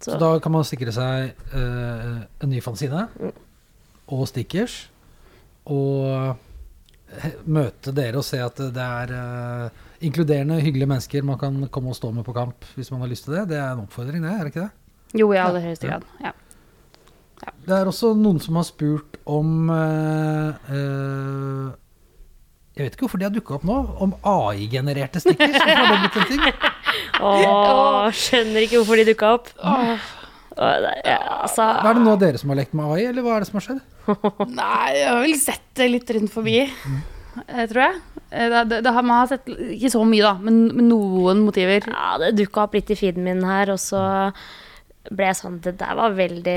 Så da kan man sikre seg eh, en ny fanzine Mm. og stickers. Og møte dere og se at det er eh, inkluderende, hyggelige mennesker man kan komme og stå med på kamp hvis man har lyst til det. Det er en oppfordring, det, er det ikke det? Jo, i aller Ja, høyeste grad. Ja. Det er også noen som har spurt om uh, Jeg vet ikke hvorfor de har dukka opp nå. Om AI-genererte stickers. Hvorfor har det blitt en ting? Åh, skjønner ikke hvorfor de dukka opp. Åh, det, ja, altså, Er det noe av dere som har lekt med AI, eller hva er det som har skjedd? Nei, jeg har vel sett det litt rundt forbi, eh, tror jeg. Det, det, det har, man har sett ikke så mye, da, men, men noen motiver. ja, det dukka opp litt i feeden min her, og så ble jeg sånn Det der var veldig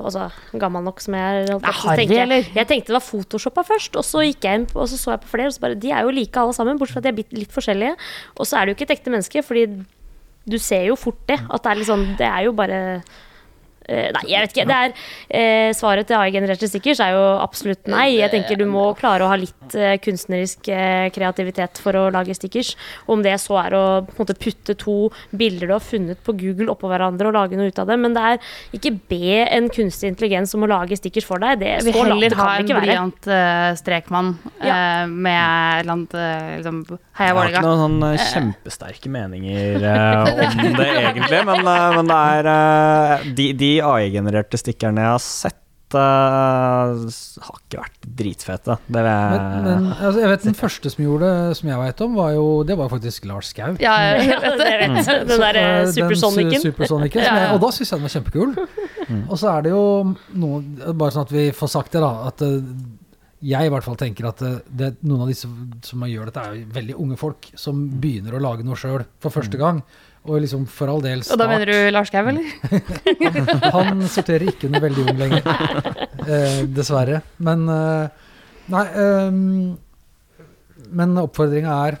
også, gammel nok som jeg er. Jeg- Jeg tenkte det var photoshoppa først, og så gikk jeg inn på, og så så jeg på flere, og så bare De er jo like alle sammen, bortsett fra at de er litt forskjellige. Og så er det jo ikke et ekte menneske, fordi du ser jo fort det. At det er litt sånn Det er jo bare Nei, jeg vet ikke. Det er, eh, svaret til AI-genererte stickers er jo absolutt nei. Jeg tenker du må klare å ha litt eh, kunstnerisk eh, kreativitet for å lage stickers. Om det så er å på en måte, putte to bilder du har funnet på Google oppå hverandre og lage noe ut av det. Men det er ikke be en kunstig intelligens om å lage stickers for deg. Det, Jeg så langt det kan det ikke være. blyant eh, strekmann ja. med et eller annet eh, liksom, Heia Jeg har ikke noen sånn eh, kjempesterke meninger eh, om det egentlig, men, eh, men det er de, De, de AI-genererte stikkerne jeg har sett, uh, har ikke vært dritfete. Det vil jeg Men, men altså, jeg vet den første som gjorde det, som jeg vet om, var jo Det var faktisk Lars Skau. Ja, jeg vet det Mm. Den derre eh, supersonicen. su- supersonicen, Ja, ja. Og da syns jeg den var kjempekul. Og så er det jo noe Bare sånn at vi får sagt det, da. At eh, jeg i hvert fall tenker at eh, det, noen av disse som gjør dette, er jo veldig unge folk som begynner å lage noe sjøl for første gang. Og liksom for all del Og da mener du Lars Gau, eller? Han sorterer ikke under veldig ung lenger. Eh, dessverre. Men eh, Nei. Eh, men oppfordringa er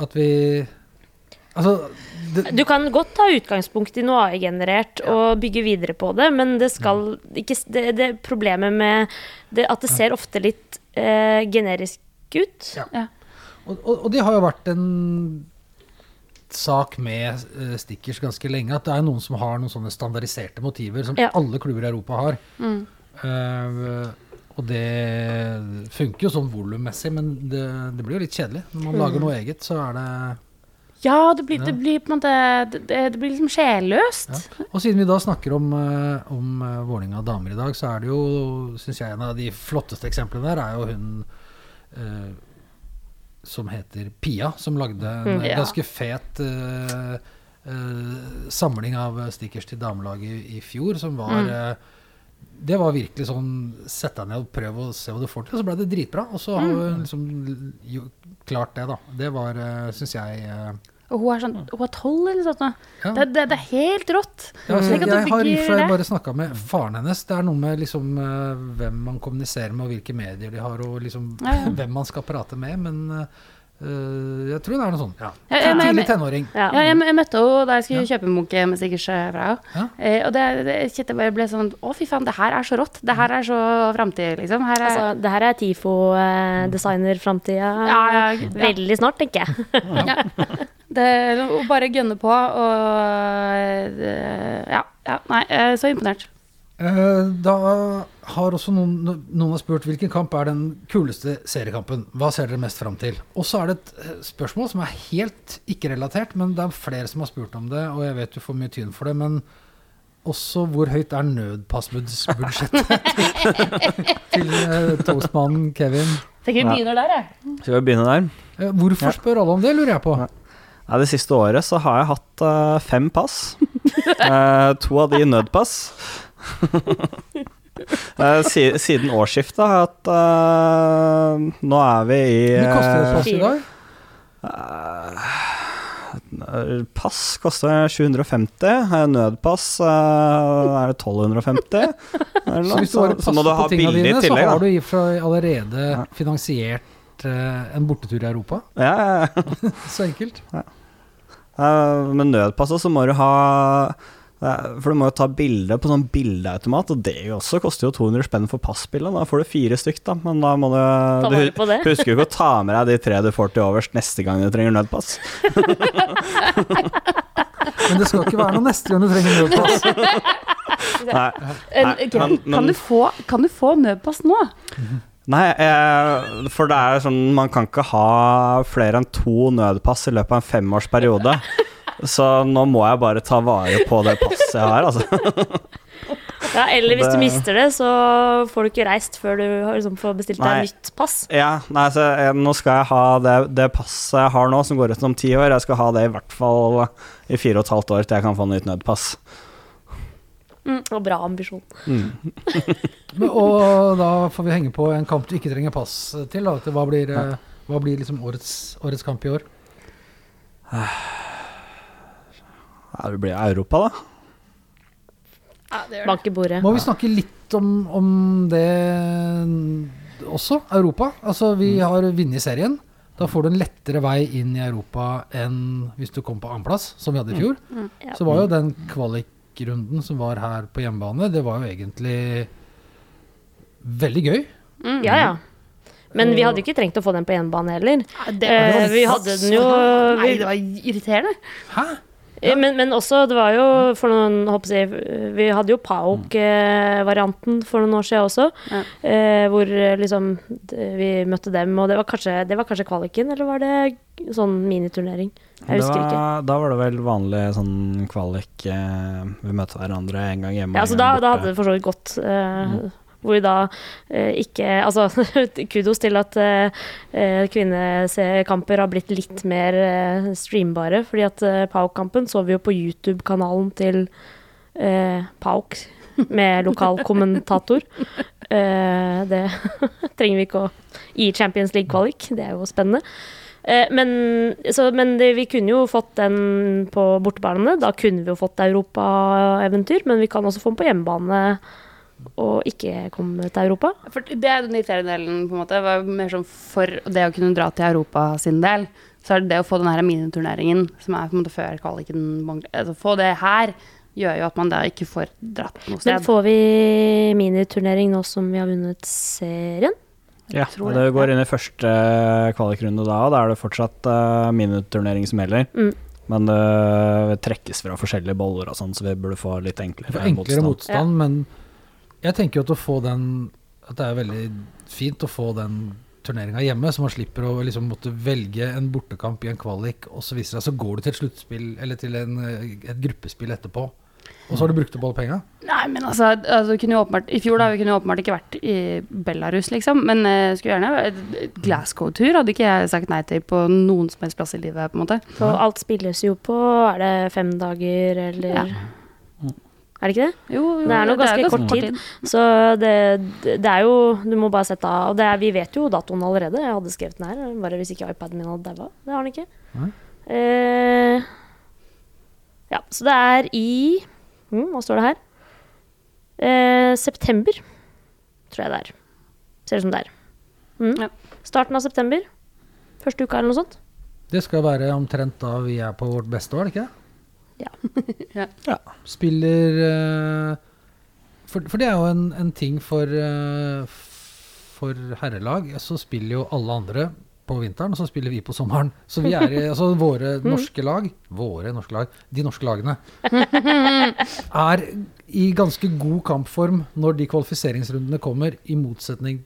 at vi Altså det, Du kan godt ta utgangspunkt i noe AI-generert og bygge videre på det, men det skal ikke Det, det problemet med det, at det ser ofte litt eh, generisk ut. Ja. Ja. og, og, og det har jo vært en sak med eh, stickers ganske lenge, at det er noen som har noen sånne standardiserte motiver som Ja. alle klubber i Europa har. Mm. Uh, og det funker jo sånn volummessig, men det, det blir jo litt kjedelig. Når man lager noe eget, så er det Ja, det blir, Ja. det blir måte Det, det blir liksom sjelløst. Og siden vi da snakker om, uh, om Vålinga damer i dag, så er det jo, syns jeg, en av de flotteste eksemplene der er jo hun eh, som heter Pia, som lagde en Mm, ja. ganske fet uh, uh, samling av stickers til damelaget i, i fjor, som var Mm. uh, det var virkelig sånn Sett deg ned og prøv å se hva du får til. Og så ble det dritbra. Og så har Mm. hun liksom jo, klart det, da. Det var, uh, syns jeg Og hun er sånn Hun er tolv eller noe sånt. ja. Det, det, det er helt rått. Ja, altså, jeg har i og bygger for seg det. bare snakka med faren hennes. Det er noe med liksom eh, hvem man kommuniserer med, og hvilke medier de har, og liksom Ja, ja. hvem man skal prate med. Men eh, jeg tror det er noe sånn. Ja. Ja, jeg, Tidlig tenåring. Ja. Ja, jeg, jeg møtte henne da jeg skulle kjøpe en bunke med Sigurd eh, fra henne. Ja. Eh, og det, det jeg bare ble sånn Å, fy faen, det her er så rått. Det her er så framtid, liksom. Her er, Altså, det her er TIFO-designer-framtida. ja, ja, ja. Veldig snart, tenker jeg. ja. Det, bare gønne på og det, Ja. ja nei, eh, så imponert. Eh, da har også noen, noen har spurt hvilken kamp er den kuleste seriekampen. Hva ser dere mest fram til? Og så er det et eh, spørsmål som er helt ikke-relatert, men det er flere som har spurt om det, og jeg vet du får mye tyn for det, men også hvor høyt er nødpassbudsjettet til, eh, toastmannen Kevin? Tenker vi begynner der, jeg. Skal vi begynne der? Hvorfor spør alle om det, lurer jeg på. Ja, det siste året så har jeg hatt fem pass. Eh, to av de nødpass. Eh, si, siden årsskiftet har jeg hatt uh, Nå er vi i Hvor koster et eh, pass i dag? Uh, Pass koster 750. eh, Nødpass uh, er det 1250. eller Så hvis du har et pass du på tingene dine, så har du allerede Ja. finansiert en bortetur i Europa. Ja, ja, ja. Så enkelt. Eh, Med nødpasset så må du ha For du må jo ta bilde på sånn bildeautomat, og det også koster jo 200 spenn for passbildet. Da får du fire stykk, da, men da må du Ta Du vare på det. husker jo ikke å ta med deg de tre du får til overs neste gang du trenger nødpass. Men det skal ikke være noe neste gang du trenger nødpass. Nei, Nei, okay. men- kan, du få, kan du få nødpass nå? Nei eh, for det er sånn Man kan ikke ha flere enn to nødpass i løpet av en femårsperiode. Så nå må jeg bare ta vare på det passet jeg har, altså. Ja, eller hvis du mister det, så får du ikke reist før du har liksom får bestilt deg nytt pass. Ja, nei, så nå skal jeg ha det, det passet jeg har nå, som går ut om ti år. Jeg skal ha det i hvert fall i fire og et halvt år til jeg kan få nytt nødpass. Og bra ambisjon. Mm. Men, og da får vi henge på en kamp du ikke trenger pass til. Da. Hva blir, eh, hva blir liksom årets, årets kamp i år? Ja, det blir Europa, da. Ja, det Bank i bordet. Må vi snakke litt om, om det også? Europa. Altså, vi har vunnet serien. Da får du en lettere vei inn i Europa enn hvis du kom på annenplass, som vi hadde i fjor. Ja. Så var jo den kvalikrunden som var her på hjemmebane, det var jo egentlig veldig gøy. Mm. Ja, ja. Men vi hadde jo ikke trengt å få den på hjemmebane heller. Det, Eh, vi hadde den jo Nei, det var irriterende. Hæ? Eh, men, men også, det var jo for noen håper jeg, Vi hadde jo Paok-varianten for noen år siden også. Ja. eh, hvor eh, liksom vi møtte dem, og det var kanskje, det var kanskje kvaliken, eller var det sånn miniturnering? Jeg husker var, ikke. da var det vel vanlig sånn kvalik eh, Vi møtte hverandre en gang hjemme Ja, så altså da, da hadde det for så vidt gått. eh, Hvor da eh, ikke Altså, kudos til at eh, kvinnekamper har blitt litt mer eh, streambare. Fordi at eh, Pauk-kampen så vi jo på YouTube-kanalen til eh, Pauk med lokal kommentator. Eh, det trenger vi ikke å i Champions League-kvalik. Det er jo spennende. Eh, men så, men det, vi kunne jo fått den på bortebanene. Da kunne vi jo fått europaeventyr, men vi kan også få den på hjemmebane og ikke komme til Europa. For det er den irriterende delen, på en måte. Var mer sånn for det å kunne dra til Europa sin del. Så er det det å få den her miniturneringen, som er på en måte før kvaliken altså, Få det her gjør jo at man da ikke får dratt noe Men får vi miniturnering nå som vi har vunnet serien? Ja, og det, går inn i første eh, kvalikrunde da, og da er det fortsatt uh, miniturnering som gjelder. Mm. Men det trekkes fra forskjellige boller og sånn, så vi burde få litt enklere, enklere motstand. motstand, men jeg tenker jo at å få den At det er veldig fint å få den turneringa hjemme, så man slipper å liksom måtte velge en bortekamp i en kvalik, og så viser det seg så går du til et sluttspill eller til en, et gruppespill etterpå, og så har du brukt opp alle penga. Nei, men altså, altså kunne jo åpenbart, I fjor da, vi kunne jo åpenbart ikke vært i Belarus, liksom. Men uh, skulle gjerne Glasgow-tur hadde ikke jeg sagt nei til på noen som helst plass i livet, på en måte. Så alt spilles jo på Er det fem dager, eller Ja. Er det ikke det? Jo, jo, Det er nok ganske kort tid. Så det, det det er jo Du må bare sette av Og det er, vi vet jo datoen allerede. Jeg hadde skrevet den her, bare hvis ikke iPaden min hadde daua. Det har den ikke. Eh, ja, så det er i mm, Hva står det her? Eh, september, tror jeg det er. Ser ut som det er. Mm. Ja. Starten av september. Første uka eller noe sånt. Det skal være omtrent da vi er på vårt beste år, ikke det ikke ja. Ja. Spiller eh, for, for det er jo en, en ting for eh, For herrelag, så spiller jo alle andre på vinteren, og så spiller vi på sommeren. Så vi er i Altså våre norske lag Våre norske lag De norske lagene er i ganske god kampform når de kvalifiseringsrundene kommer, i motsetning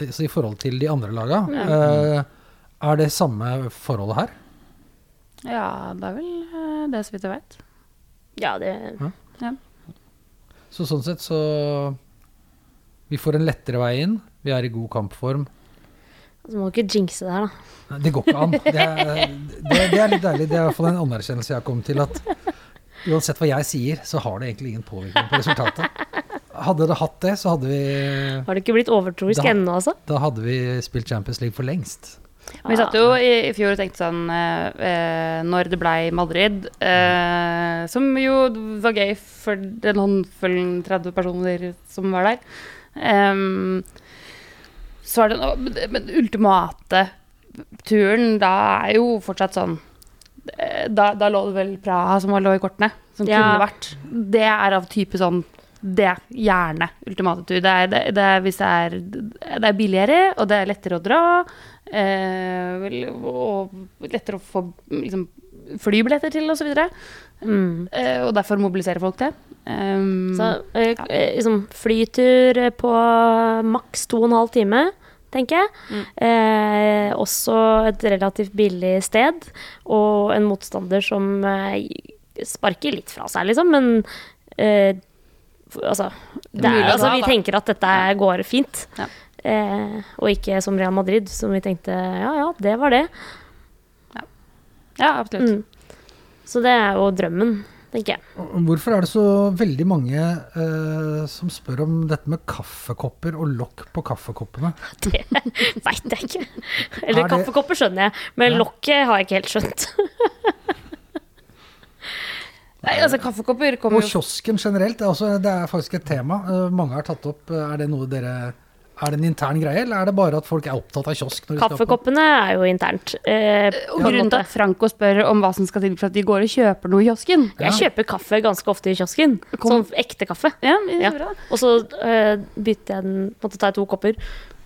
altså i forhold til de andre laga. Eh, er det samme forholdet her? Ja, det er vel eh, det, så vidt jeg vet. Ja, det Så sånn sett så Vi får en lettere vei inn. Vi er i god kampform. Så må du ikke jinxe det her, da. Det går ikke an. Det er, det, det er litt deilig. Det er i hvert fall en anerkjennelse jeg har kommet til. At uansett hva jeg sier, så har det egentlig ingen påvirkning på resultatet. Hadde det hatt det, så hadde vi Har det ikke blitt overtroisk ennå, altså? Da hadde vi spilt Champions League for lengst. Vi satt jo i, i fjor og tenkte sånn eh, eh, Når det blei Madrid, eh, som jo var gøy for den håndfullen 30 personer som var der, eh, så er det noe Men ultimate turen, da er jo fortsatt sånn eh, da, da lå det vel Praha som lå i kortene, som Ja. kunne vært. Det er av type sånn det er gjerne ultimate tur. Det er, det, det er hvis det er, det er billigere, og det er lettere å dra, eh, og lettere å få liksom, flybilletter til, osv. Mm. Eh, og derfor mobiliserer folk til. Um, Så eh, ja. liksom flytur eh, på maks to og en halv time, tenker jeg. Mm. Eh, også et relativt billig sted, og en motstander som eh, sparker litt fra seg, liksom, men eh, altså, er, altså Vi tenker at dette går fint. Ja. Eh, og ikke som Real Madrid, som vi tenkte ja ja, det var det. ja, absolutt. Mm. Så det er jo drømmen, tenker jeg. Hvorfor er det så veldig mange eh, som spør om dette med kaffekopper og lokk på kaffekoppene? Det veit jeg ikke. Eller Er det- kaffekopper skjønner jeg, men Ja. lokket har jeg ikke helt skjønt. Nei, altså, kaffekopper kommer Og kiosken generelt, det er, også, det er faktisk et tema. Eh, mange har tatt opp. Eh, Er det noe dere Er det en intern greie, eller er det bare at folk er opptatt av kiosk? Når de skal? Kaffekoppene er jo internt. Eh, Og grunnen til at Franco spør om hva som skal til for at de går og kjøper noe i kiosken Jeg kjøper kaffe ganske ofte i kiosken. Kom- Sånn ekte kaffe. Ja, Ja. Og så eh, bytter jeg den Måtte ta to kopper.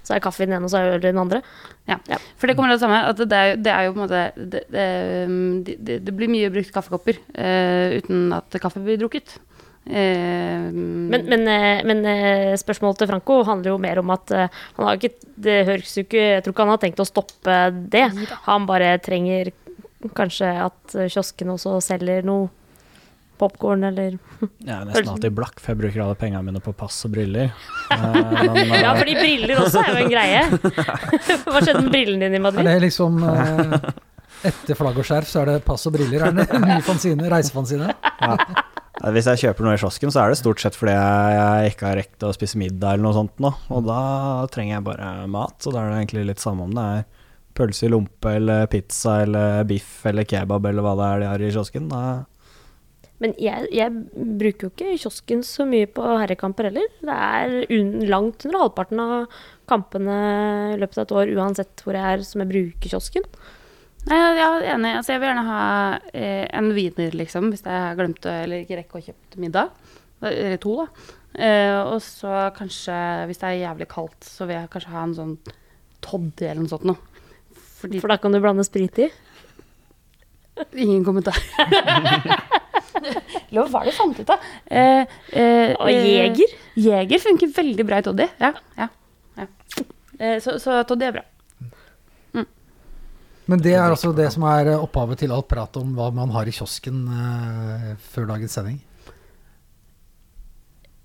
Så er kaffe i den ene, og så er øl i den andre. Ja. Ja. For det kommer til det samme. At det er, det er jo på en måte Det, det, det, det- det blir mye brukt kaffekopper eh, uten at kaffe blir drukket. Eh, Men, men, eh, men eh, spørsmålet til Franco handler jo mer om at han har ikke Det høres jo ikke Jeg tror ikke han har tenkt å stoppe det. Han bare trenger kanskje at kioskene kiosken også selger noe popkorn eller Jeg er nesten alltid blakk, for jeg bruker alle pengene mine på pass og briller. Eh, men, Ja, fordi briller også er jo en greie. Hva skjedde med brillene dine i Er Madrid? det liksom Etter flagg og skjerf, så er det pass og briller? Er det ny fanzine? Reisefanzine? eh, Hvis jeg kjøper noe i kiosken, så er det stort sett fordi jeg, ikke har rekt å spise middag eller noe sånt nå. Og da trenger jeg bare mat, så da er det egentlig litt samme om det er pølse i lompe eller pizza eller biff eller kebab eller hva det er de har i kiosken. Da Men jeg, jeg bruker jo ikke kiosken så mye på herrekamper heller. Det er un langt under halvparten av kampene i løpet av et år, uansett hvor jeg er, som jeg bruker kiosken. Nei, jeg jeg er enig. Altså, jeg vil gjerne ha eh, en wiener, liksom, hvis jeg glemte eller ikke rekker å kjøpe middag. Eller to, da. Eh, og så kanskje, hvis det er jævlig kaldt, så vil jeg kanskje ha en sånn toddy eller noe sånt noe. Fordi For da kan du blande sprit i. Ingen kommentar. Lov, hva er det du fant ut av? Eh, eh, Og eh, Jeger. Jeger funker veldig bra i toddy. Ja, ja, ja. Eh, så, så toddy er bra. Men det er altså det som er eh, opphavet til alt prat om hva man har i kiosken eh, før dagens sending.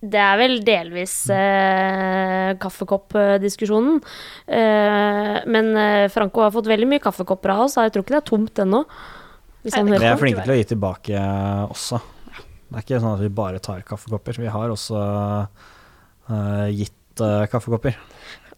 Det er vel delvis eh, kaffekoppdiskusjonen. Eh, men eh, Franco har fått veldig mye kaffekopper av oss, så jeg tror ikke det er tomt ennå. Hvis han Nei, Vi er flinke til å gi tilbake også. Det er ikke sånn at vi bare tar kaffekopper. Vi har også eh, gitt eh, kaffekopper.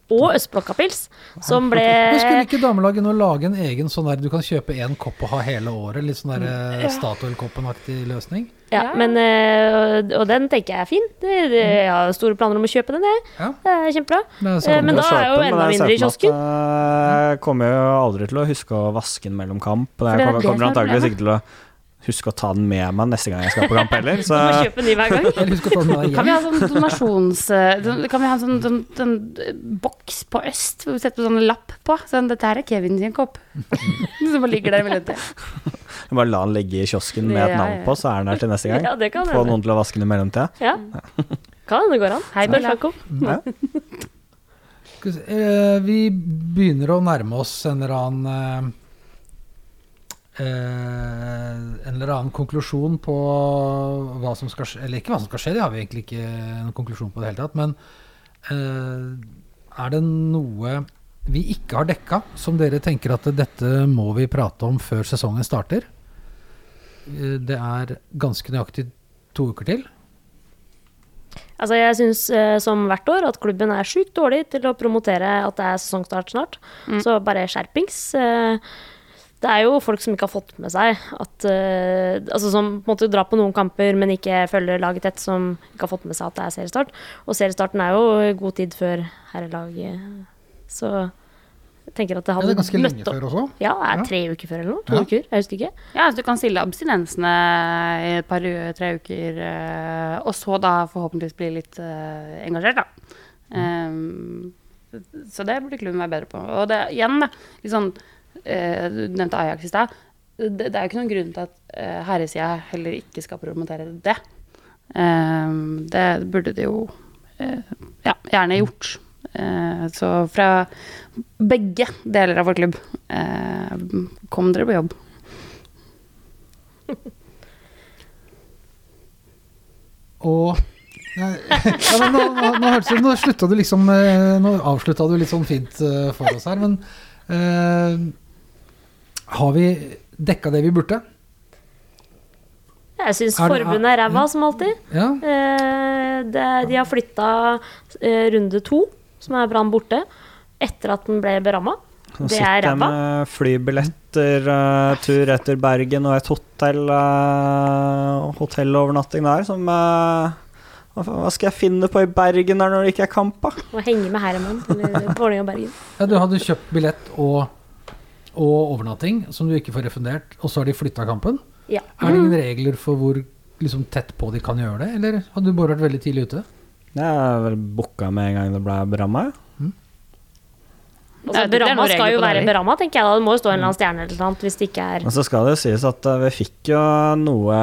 Og Østblokkapils, som ble Men skulle ikke damelaget nå lage en egen sånn der du kan kjøpe én kopp og ha hele året? Litt sånn der ja. Statoil-koppen-aktig løsning? Ja, Ja. men eh, Og den tenker jeg er fin. Det, det, jeg har store planer om å kjøpe den, jeg. Ja. Det er kjempebra. Men Eh, men da er jo enda mindre i kiosken. Jeg kommer jo aldri til å huske å vaske den mellom kamp. Jeg er kommer, kommer er antakeligvis ikke til å huske å ta den med meg neste gang jeg skal på kamp heller. Så Du må kjøpe en ny hver gang. Kan vi ha sånn donasjons... eh, Kan vi ha en sånn, sånn, sånn eh, boks på Øst hvor vi setter sånn lapp på? Sånn 'Dette her er Kevin sin kopp'. Som bare ligger der i mellomtida. bare la den ligge i kiosken med et navn på, så er den der til neste gang. Ja, det kan Få noen til å vaske den i mellomtida. Ja. Kan hende det går an. Hei, Spør Jakob. Ja. Vi eh, Vi begynner å nærme oss en eller annen En eller annen konklusjon på hva som skal skje Eller ikke hva som skal skje, det har vi egentlig ikke noen konklusjon på i det hele tatt. Men eh, er det noe vi ikke har dekka, som dere tenker at dette må vi prate om før sesongen starter? Eh, Det er ganske nøyaktig to uker til. Altså, jeg syns som hvert år at klubben er sjukt dårlig til å promotere at det er sesongstart snart. Så bare skjerpings. Eh, Det er jo folk som ikke har fått med seg at uh, Altså som på en måte drar på noen kamper, men ikke følger laget tett, som ikke har fått med seg at det er seriestart. Og seriestarten er jo god tid før herrelaget. Så jeg tenker at det Ja, hadde det er ganske lenge opp. før også. Ja, det er tre uker før eller noe. To Ja. uker. Jeg husker ikke. Ja, så du kan stille abstinensene i et par u- tre uker, eh, og så da forhåpentligvis bli litt uh, engasjert, da. Um, så det burde klubben være bedre på. Og det igjen, da, litt sånn Du nevnte Ajax i stad. Det, det er jo ikke noen grunn til at uh, herresida heller ikke skal promotere det. Um, det burde de jo uh, ja, gjerne gjort. Uh, så fra begge deler av vår klubb, uh, kom dere på jobb. Og ja, men nå, nå, nå, nå slutta du liksom eh, Nå avslutta du litt sånn fint eh, for oss her, men eh, Har vi dekka det vi burde? Jeg syns forbundet er ræva, som alltid. Ja. Eh, det, de har flytta eh, runde to, som er Brann borte, etter at den ble beramma. Nå Det er sitter jeg ræva. med flybilletter, uh, tur etter Bergen og et hotell, uh, hotellovernatting der som uh, hva, hva skal jeg finne på i Bergen der når det ikke er kamp, da? Å henge med Herman eller Vålerenga og Bergen. ja, du hadde kjøpt billett og, og overnatting som du ikke får refundert, og så har de flytta kampen. Ja. Er det ingen regler for hvor liksom, tett på de kan gjøre det, eller hadde du bare vært veldig tidlig ute? Jeg er vel booka med en gang det ble beramma. Mm. Altså, er beramma skal jo være beramma, tenker jeg. da. Det må jo stå en eller annen stjerne eller noe hvis det ikke er Men så skal det jo sies at eh, vi fikk jo noe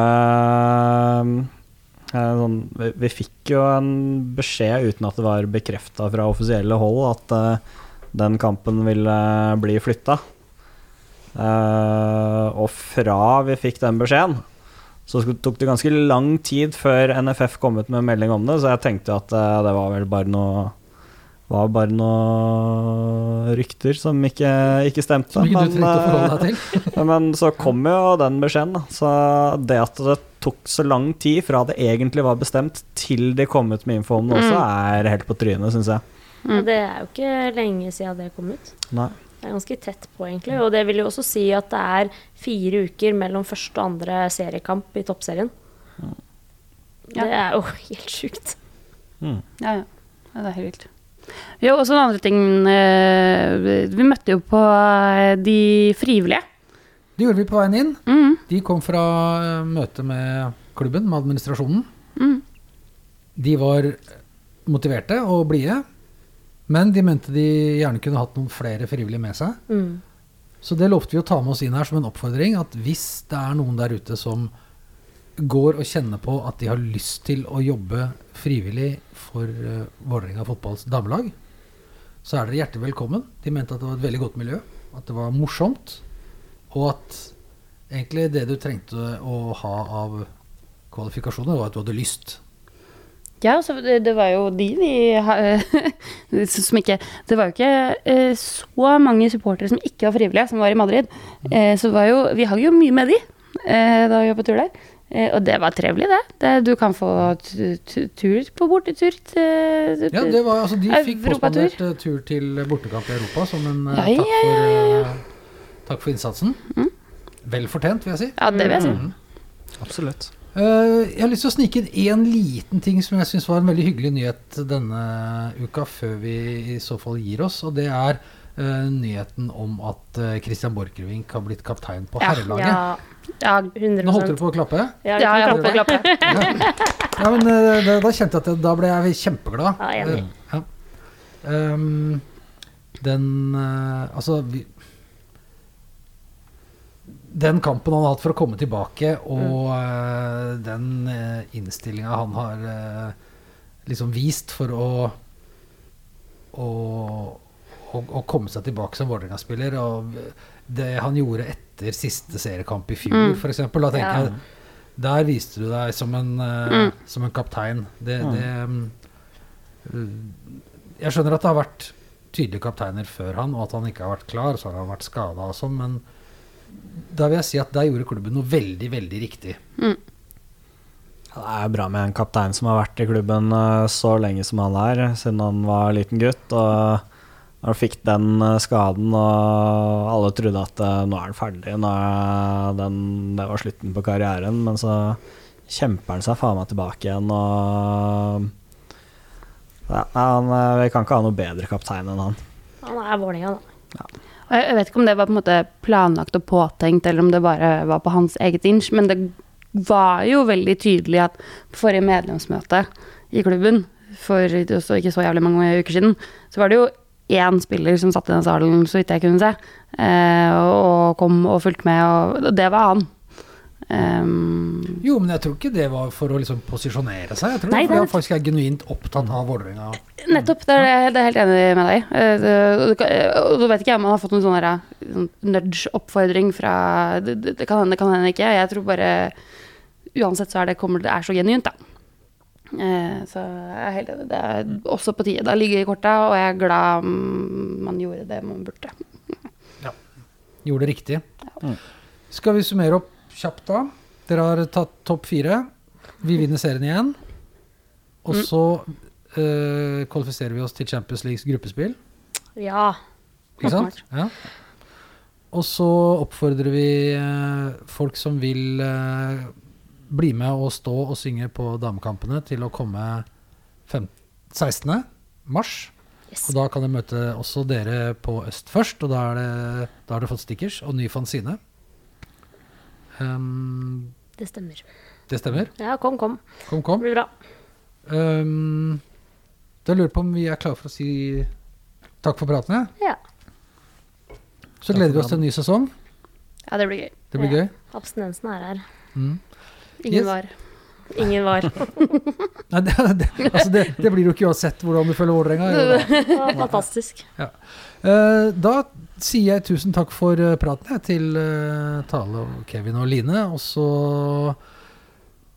eh, sånn, vi, vi fikk jo en beskjed uten at det var bekrefta fra offisielle hold at uh, den kampen ville bli flytta. Eh, og fra vi fikk den beskjeden, så tok det ganske lang tid før NFF kom ut med melding om det, så jeg tenkte at eh, det var vel bare noe var bare noen rykter som ikke, ikke stemte. Som ikke du men, trengte å forholde eh, deg til? Men så kom jo den beskjeden, da. Så det at det tok så lang tid fra det egentlig var bestemt til de kom ut med info om det også, er helt på trynet, syns jeg. Og Det er jo ikke lenge siden det kom ut. Nei. Det er ganske tett på, egentlig. Og det vil jo også si at det er fire uker mellom første og andre seriekamp i toppserien. Ja. Det er jo helt sjukt. Mm. Ja, ja. ja det er helt vilt. Jo, og så en andre ting eh, Vi møtte jo på eh, de frivillige. Det gjorde vi på veien inn. Mm, De kom fra eh, møte med klubben, med administrasjonen. mm. De var motiverte og blide, men de mente de gjerne kunne hatt noen flere frivillige med seg. Mm. Så det lovte vi å ta med oss inn her som en oppfordring, at hvis det er noen der ute som går og kjenner på at de har lyst til å jobbe frivillig for uh, Vålerenga fotballs damelag, så er dere hjertelig velkommen. De mente at det var et veldig godt miljø, at det var morsomt, og at egentlig det du trengte å ha av kvalifikasjoner, var at du hadde lyst. Ja, så det, det var jo de vi som ikke Det var jo ikke eh, så mange supportere som ikke var frivillige, som var i Madrid. Eh, så det var jo Vi hang jo mye med de eh, da vi var på tur der. Eh, og det var trivelig, det. det du kan få tu- tu- tur på bortetur til Ja, det var, altså, de fikk påspandert tur til bortekamp i Europa som en Ja, takk, for, ja, ja. takk for innsatsen. Vel fortjent, vil jeg si. Ja, det vil jeg si. Mm. Absolutt. Eh, jeg har lyst til å snike inn én liten ting som jeg syns var en veldig hyggelig nyhet denne uka, før vi i så fall gir oss. Og det er eh, nyheten om at eh, Christian Borchgrevink har blitt kaptein på Ja, herrelaget. Ja, Ja, 100 Nå holdt dere på å klappe? Ja, ja, jeg vi holdt på å klappe. Ja, ja men da, da kjente jeg at jeg, da ble jeg kjempeglad. Ja, enig. Ja. Ehm, den Altså vi, Den kampen han har hatt for å komme tilbake, og eh, den uh, innstillinga han har eh, liksom vist for å å, å, å komme seg tilbake som Vålerenga-spiller, og det han gjorde etter siste seriekamp i fjor, Mm. for eksempel, da tenker Ja. jeg der viste du deg som en, eh, Mm. som en kaptein. Det, Mm. det mm, Jeg skjønner at det har vært tydelige kapteiner før han, og at han ikke har vært klar, så har han vært skada og sånn, men da vil jeg si at der gjorde klubben noe veldig, veldig riktig. Ja, Det er bra med en kaptein som har vært i klubben eh, så lenge som han er, siden han var liten gutt. Og når han fikk den eh, skaden, og alle trodde at eh, nå er han ferdig, nå er den, det var slutten på karrieren, men så kjemper han seg faen meg tilbake igjen, og ja, han, Vi kan ikke ha noe bedre kaptein enn han. Han er Vålerenga, da. Og jeg vet ikke om det var på en måte planlagt og påtenkt, eller om det bare var på hans eget inch, men det var jo veldig tydelig at på forrige medlemsmøte i klubben, for ikke så jævlig mange uker siden, så var det jo én spiller som satt i den salen, så vidt jeg kunne se, eh, og kom og fulgte med, og det var han. Um, Jo, men jeg tror ikke det var for å liksom posisjonere seg. Jeg tror Nei, det var det- han faktisk er genuint opptatt av Vålerenga. Nettopp, det er, det er helt enig med deg. i. det- Og det så vet ikke jeg om man har fått noen sånn sånn nudge-oppfordring fra det, det, det kan hende, det kan hende ikke. Jeg tror bare Uansett så er det, kommer, det er så genuint, da. Eh, Så jeg er helt enig. Det er også på tide. Da ligger i korta, og jeg er glad man gjorde det man burde. Ja. Gjorde det riktig. Mm. Skal vi summere opp kjapt da? Dere har tatt topp fire. Vi vinner serien igjen. Og så eh, kvalifiserer vi oss til Champions Leagues gruppespill. Ja. Ikke sant? Ja. Og så oppfordrer vi eh, folk som vil eh, bli med og stå og synge på damekampene, til å komme fem- 16. mars. Yes. Og da kan jeg møte også dere på Øst først, og er da har dere fått stickers og ny fanzine. Um, Det stemmer. det stemmer. Ja, kom, kom. Kom, Det blir bra. Um, da lurer jeg på om vi er klare for å si takk for praten. ja. Så Så gleder vi oss til en ny sesong. Ja, det blir gøy. Det blir Ja. gøy. Abstinensen er her. Mm. Ingen Yes. var. Ingen var. Nei, det, det, altså det, det blir jo ikke uansett hvordan du følger Vålerenga. Fantastisk. Ja. Uh. Eh, da sier jeg tusen takk for eh, praten jeg, til eh, Tale og Kevin og Line. Og så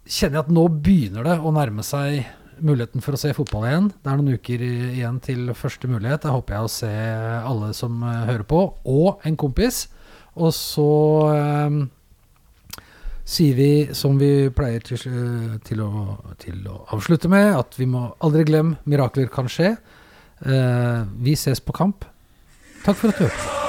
kjenner jeg at nå begynner det å nærme seg muligheten for å se fotball igjen. Det er noen uker igjen til første mulighet. Da håper jeg å se alle som eh, hører på, og en kompis. Og så eh, sier vi, som vi pleier til, til, å, til å avslutte med, at vi må aldri glemme mirakler kan skje. Eh, vi ses på kamp. Takk for at du hørte.